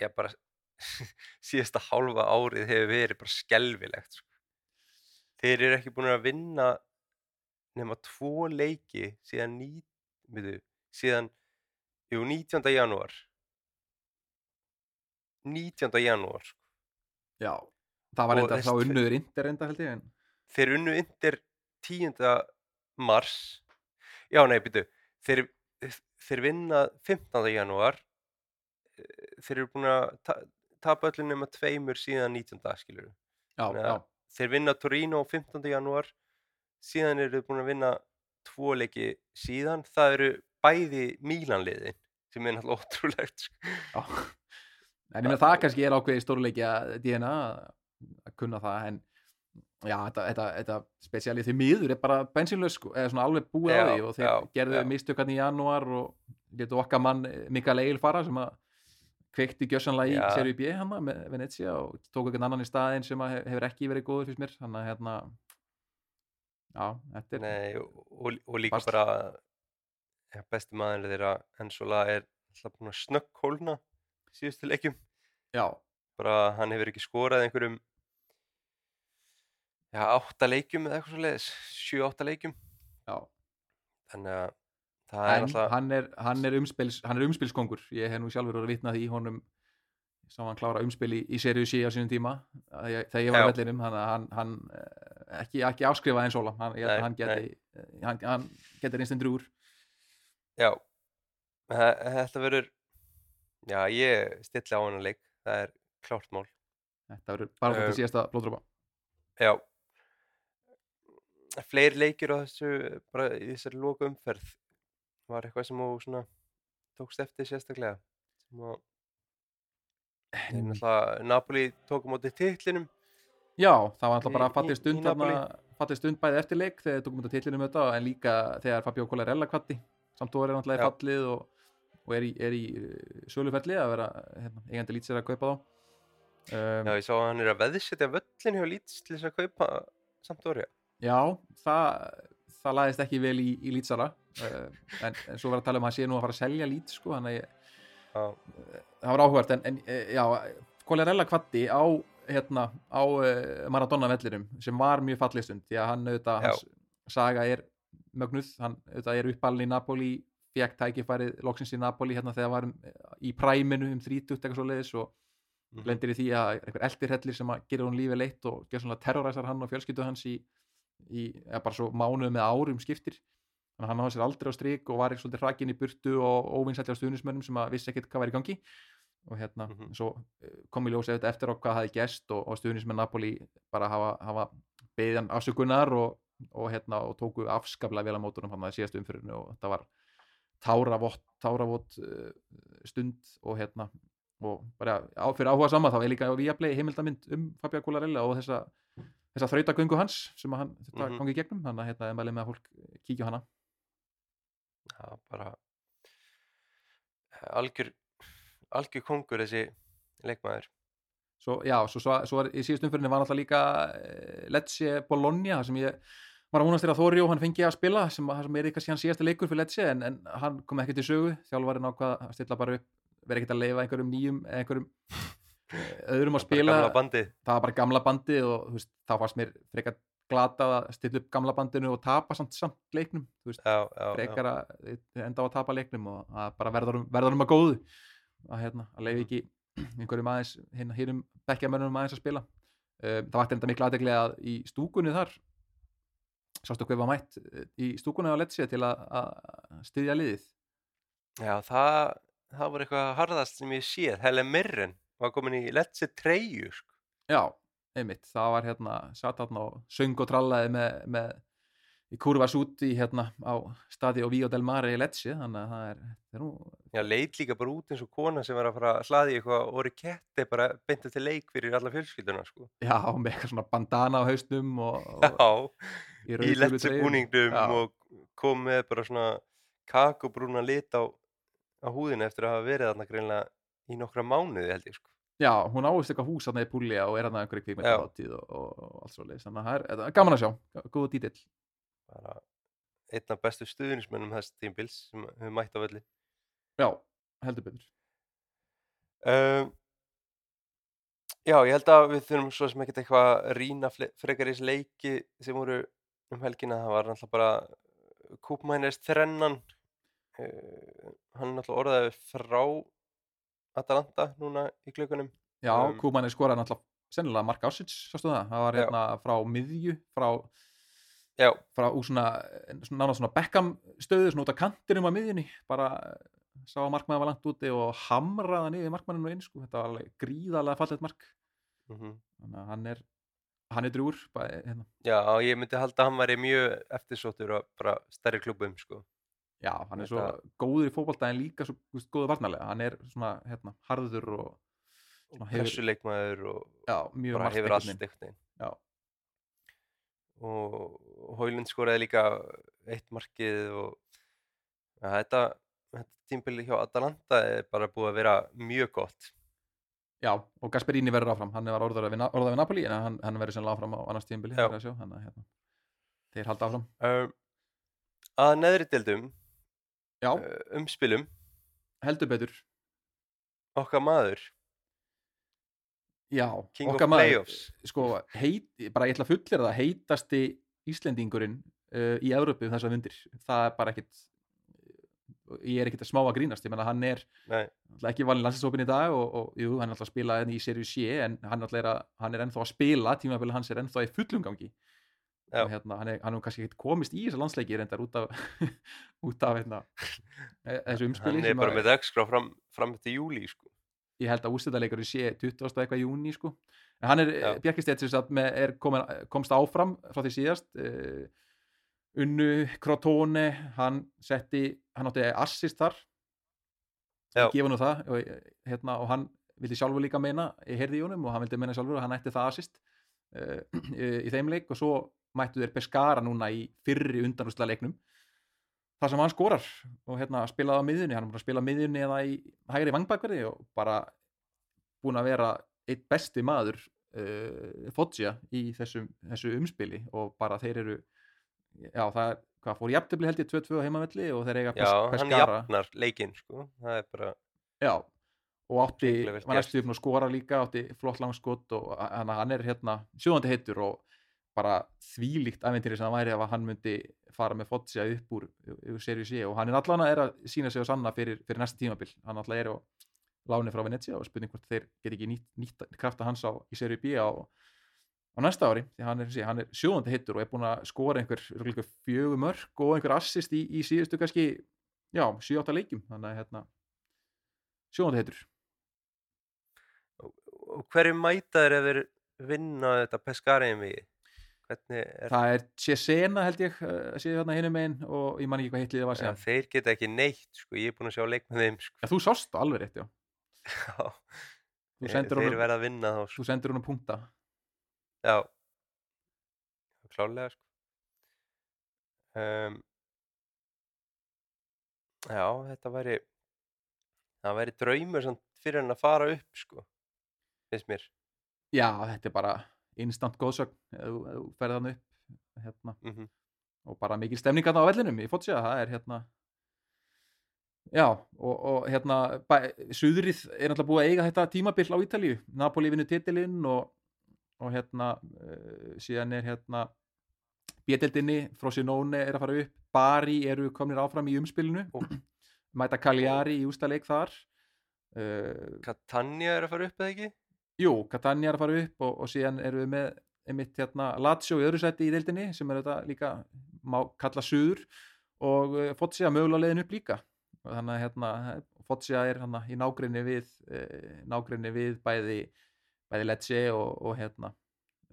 já bara síðasta hálfa árið hefur verið bara skelfilegt sko. Þeir eru ekki búin að vinna nema tvo leiki síðan ný, veitu, síðan jú, 19. janúar 19. janúar sko. já, það var enda þá unnuður índir enda held ég en þeir unnu undir 10. mars já nei byrju þeir, þeir vinna 15. janúar Eh, þeir eru búin að ta tapa öllu nema tveimur síðan 19. skilur já, já, þeir vinna Torino 15. janúar síðan eru þeir búin að vinna tvo leiki síðan það eru bæði Mílanliðin sem er náttúrulega ótrúlegt sko. já. En ég meina það kannski er ákveði stórleikja DNA að- að kunna það en já, þetta, þetta, þetta spesialið því miður er bara bensinlaus sko, eða svona alveg búið á Já, því og þeir já, gerðu já. mistökarn í janúar og letu okkar mann eh, Mikael Eil fara sem að kveikti gjössanlega í. Serie B hana með Venezia og tók einhvern annan í staðinn sem að hef- hefur ekki verið góður fyrst mér þannig að hérna já, þetta er Nei, og, og, líka Fast. bara besti maður þeirra Ensola er alltaf búin að snögg hólna síðustu leikjum. Já, bara hann hefur ekki skorað einhverjum já, átta leikjum eða eitthvað svo leiðis, sjö, átta leikjum. Já. Þannig að það er en alltaf hann er, hann er, umspils, hann er umspilskongur ég hef nú sjálfur verið að vitna því honum sá hann klára umspil í, í C á sínum tíma þegar ég var vellinum þannig að hann, hann eh, ekki, ekki afskrifað eins óla. Hann, hann geti eh, hann, hann geti reynst en drúur já, þe- þetta verður já, ég stilli á hann leik það er klárt mál. Þetta verður bara þetta Eh, síðasta blóðdrópa já. Fleiri leikir á þessu bara í þessari loka umferð var eitthvað sem þú svona tókst eftir sérstaklega? Sem að Þeir náttúrulega, Napoli tók á móti titlinum. Já, það var Í- bara í- fallið í stund þarna- fallið stund bæði eftir leik þegar tókum þetta titlinum þetta en líka þegar Fabio Colarella kvatti samt er náttúrulega í fallið og, og er í, er í eh, söluferli að vera hérna, eigandi lýtsir að kaupa þá. Um, Já, ég sá að hann er að veðsetja völlin hjá þess að kaupa Sampdoria. Já, það, það laðist ekki vel í, í lýtsara uh, en, en svo var að tala um að hann sé nú að fara að selja lýts sko, þannig að Já, það var áhugart en, en eh, já, Kolarella kvatti á, hérna, á uh, Maradona vellirum sem var mjög fallið stund því að hann auðvitað, hans saga er mögnuð, hann auðvitað er uppalinn í Napoli fekk tækifærið loksins í Napoli hérna þegar var um, í præminu um 30 eitthvað svo leiðis og mhm. lendir í því að einhver eldirhellir sem að gera hún lífið leitt og terroræsar hann og fjölskyldu hans í, í eða bara svo mánuð með árum skiptir þannig að hann náði sér aldrei á strik og var svolítið hrakin í burtu og óvinnsætti á stuðnismönnum sem að vissi ekkert hvað var í gangi og hérna, Mhm. svo eh, kom í ljós eftir, eftir á hvað hafi gest og, og stuðnismenn Napoli bara hafa, hafa beðið hann afsökunar og, og hérna og tóku afskaplega vel á mótunum hann að síðast umfyririnu og þetta var táravott, táravott uh, stund og hérna og bara á, fyrir áhuga sama þá er líka Viaplay heimildamind um Fabio Colarella og þessa, þessa þrautagöngu hans sem hann þetta Mhm. gangi í gegnum þannig að hérna er mælið með að fólk kíkja hana Já, bara algjör, algjör kongur þessi leikmaður. svo, já, svo, svo, svo er, í síðust umfyrinni var náttúrulega líka uh, Lecce Bologna sem ég að vonast þér að Þóri og hann fengi að spila sem, sem er kannski hans síðasta leikur fyrir Lecce en, en hann kom ekki til sögu. Þjálfarinn ákvað að stilla bara upp verið ekkert að leifa einhverjum nýjum einhverjum eh, öðrum að spila. það var bara gamla bandið og veist, þá fannst mér frekar glatað að stilla upp gamla bandinu og tapa samt, samt leiknum veist, já, já, já. frekar að enda á að tapa leiknum og að bara verður verður um að góðu. Að, hérna, að leiði ekki einhverjum aðeins hérna hérum bekkjamönnum aðeins að spila. Um, það vakti enda miklu aðdeglega að í stúkunni þar sástu hver var mætt eh, í stúkunni á Letsi til að, styðja liðið já það, það var eitthvað harðast sem ég séð Helen Mirren var komin í Let's treyju sko. já, einmitt, það var hérna satt þarna og söng og trallaði með, með í kurvas út í hérna á staði og Víó del Mare í Letsi þannig að það er, það er nú já, leit líka bara út eins og kona sem var að fara að hlaði eitthvað og ketti bara beintu til leik fyrir alla fjölskylduna sko. já, með eitthvað svona bandana á hausnum og, og já, í, í rauðgulu Let's treyjunni. búningnum Já. og kom með bara svona kakubrúna lit á, á húðinu eftir að hafa verið þarna greinlega í nokkra mánuði held ég sko. Já, hún áist eitthvað hús þarna í Púlja og er þarna einhverju Já. kvikmyndahátíð og, og, og allt svo leis þannig að það er, er gaman að sjá, góða dítill einn af bestu stuðnismennum þess tímbils sem hefur mætt á velli Já, heldur betur um, Já, ég held að við þurfum svo sem ekkert eitthvað fle- frekar í þessi leiki sem voru um helgina, það var náttúrulega bara Kúpmænist þrennan uh, hann er náttúrulega orðaði frá Atalanta núna í klukkunum Já, Um, Kúmanni skoraði náttúrulega sennilega Mark Ásits, sástu það, það var hérna frá miðju, frá, Já, frá úr svona, svona nána svona Beckham stöðu, svona út af kantinum á miðjunni, bara eh, sá að markmaður var langt úti og hamraða niður markmanninu inn, sko, þetta var alveg gríðarlega fallegt mark, mm þannig að hann er hann er drúr, bara, hérna, já, ég myndi halda að hann væri mjög eftirsóttur og bara stærri klubum sko. já, hann er svo Þetta- góður í fótbolta en líka svo veist, góður varnarlega, hann er svona, hérna, harður og hefur, pressuleikmaður og já, bara hefur allt veginn. Já, og Hólund skoraði líka eitt markið og ja, þetta, þetta tímbili hjá Atalanta er bara búið að vera mjög gott Já, og Gasperini verður áfram, hann var orðað við, Napoli en hann, hann verður sennilega áfram á annars Já. hann að hérna, þeir halda áfram. Um, að neðri deildum Já, uh, umspilum. Heldur betur. Okkar maður. Já, King of okkar maður, Playoffs. sko, heit, bara ég ætla að fullera það heitasti Íslendingurinn uh, í Evrópu þess að undir, það er bara ekkit ég er ekkit að smá að grínast ég menna hann er ekki valin landsinsópin í dag og, og jú, hann er alltaf að spila enn í Serie C en hann, er, að, hann er ennþá að spila tímabili hans er ennþá í fullum gangi og hérna, hann er, hann er kannski ekkit komist í þessa landsleiki reyndar út af út af hérna, e- þessu umspili hann er bara að- með dagskrá fram, fram eftir júli sko. ég held að úrstæðarleikur sé 20. og eitthvað júni sko. en hann er, Stedt er komin, komst áfram frá því síðast uh, Unnu Crotone hann setti, hann átti assist þar. Já. gefa nú það og, hérna, og hann vildi sjálfur líka meina, ég heyrði í honum og hann vildi meina sjálfur að hann ætti það assist uh, í þeim leik. Og svo mættu þeir Pescara núna í fyrri undanúsla leiknum. Þar sem hann skorar og hérna spilaði á miðjunni, hann búin að spila á miðjunni eða í hægri vangbakverði og bara búin að vera eitt besti maður uh, Foggia í þessu, þessu umspili. Og bara þeir eru já það er, hvað fór jafntefli held ég 2-2 á heimavelli og þeir eiga Já, Pes- hann Pescara jafnar leikinn sko. það er bara já og átti, næstu gert. upp að skora líka átti flott langskott og hann, er hérna sjóðandi heitur og bara þvílíkt æventýri sem það væri ef hann myndi fara með Foggia upp úr, úr Serie C og hann er allan að er að sína sig og sanna fyrir, fyrir næsta tímabil, hann allan er á láni frá Venezia og spurning hvort þeir get ekki nýtt, nýtt krafta hans á í Serie B á, á næsta ári, því hann er, hann er sjóðandi hittur og er búin að skora einhver, fjögur mörg og einhver assist í, í síðustu kannski, já, 7-8 leikjum þannig að hérna sjóðandi hittur og hverju mæta þeir ef þeir vinna þetta Pescariðin við er það er Cesena held ég að séu þarna hinum einn og ég man ekki hvað hitlið það var ja, sem þeir geta ekki neitt sko. ég er búin að sjá leik með þeim sko. ja, þú sást alveg rétt, já Já, þeir honum, verða að vinna þá sko. þú sendir honum punta já klálega sko. um, já þetta væri það væri draumur samt fyrir hann að fara upp sko. finnst mér já, þetta er bara instant góðsögn þú- þú ferð hann upp hérna. mm og bara mikil stemning þarna á vellinum í Foggia, það er hérna já, og, og hérna bæ, Suðrið er náttúrulega búið að eiga þetta tímabill á Ítalíu, Napoli vinnu titilinn og, og hérna uh, síðan er hérna Bjedeldinni, Frosinone er að fara upp Bari eru komnir áfram í umspilinu. Ó. mæta Cagliari í ústaleik þar. Uh, Catania er að fara upp eða ekki? Jú, Catania er að fara upp og, og síðan erum við með einmitt hérna Lazio í öðru sæti í deildinni sem er þetta líka má kalla suður. Og uh, Foggia mögulega leiðin upp líka. Og þannig að hérna Foggia er hérna í nágrinni við nágrinni við bæði bæði Lecce og, og hérna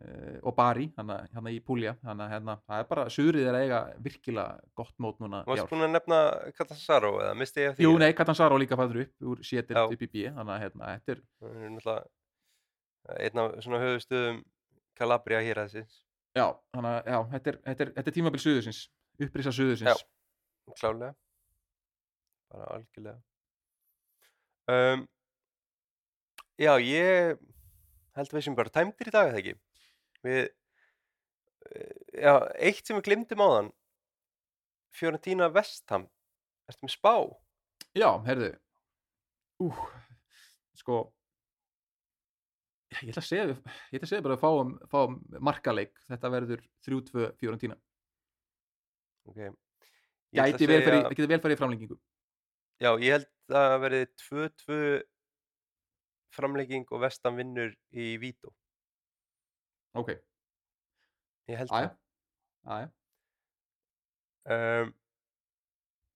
uh, og Bari, hérna, hérna í þannig að hérna, það er bara, suðrið er að eiga virkilega gott mót núna ár. búin að nefna Catanzaro eða misti ég af því? Jú, nei, Catanzaro líka fæður upp úr sétild Já. upp í B þannig að hérna, þetta er Það er náttúrulega einn af svona höfustöðum Calabria hér aðeins Já, þannig að já, þetta er, þetta er, þetta er tímabil suðusins, upprisa suðusins. klálega bara algjörlega um, Já, ég held við sem bara tæmdir í dag eða ekki? Við eh, Já, eitt sem við glimtum áðan. Fiorentina Vestham Ertu með spá? Já, heyrðu, ú, sko, ég ætla að segja, ég ætla að segja bara að fáum, fáum markaleik, þetta verður 3-2 Fiorentina. Ok. Gæti vel segja- farið, geti vel farið í framlengingu. Já, ég held að það verði 2-2 framlegging og Vestam vinnur í Vító. Ok, Ég held aðja, það. Um,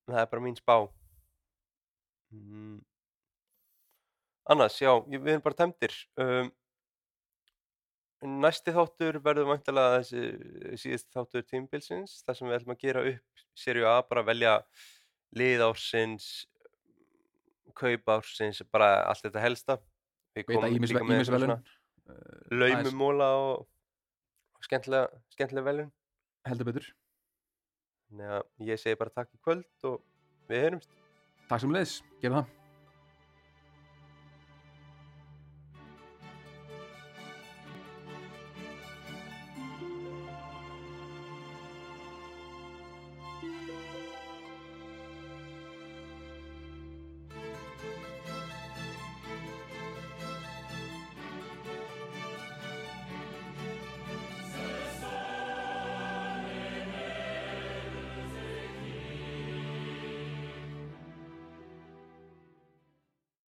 það er bara mín spá. Mm. Annars, já, við erum bara tæmdir. Um, næsti þáttur verður væntalega þessi síðast þáttur tímbilsins, þar sem við ætlum að gera upp serju A, bara velja lið ársins, kaup ársins, bara allt þetta helsta. Veita komum ímis, líka með ímis eitthvað velun. svona laumumóla og, og skemmtilega, skemmtilega velun. Heldur betur. Að ég segi bara takk í kvöld og við heyrumst. Takk sem leiðis, gera það.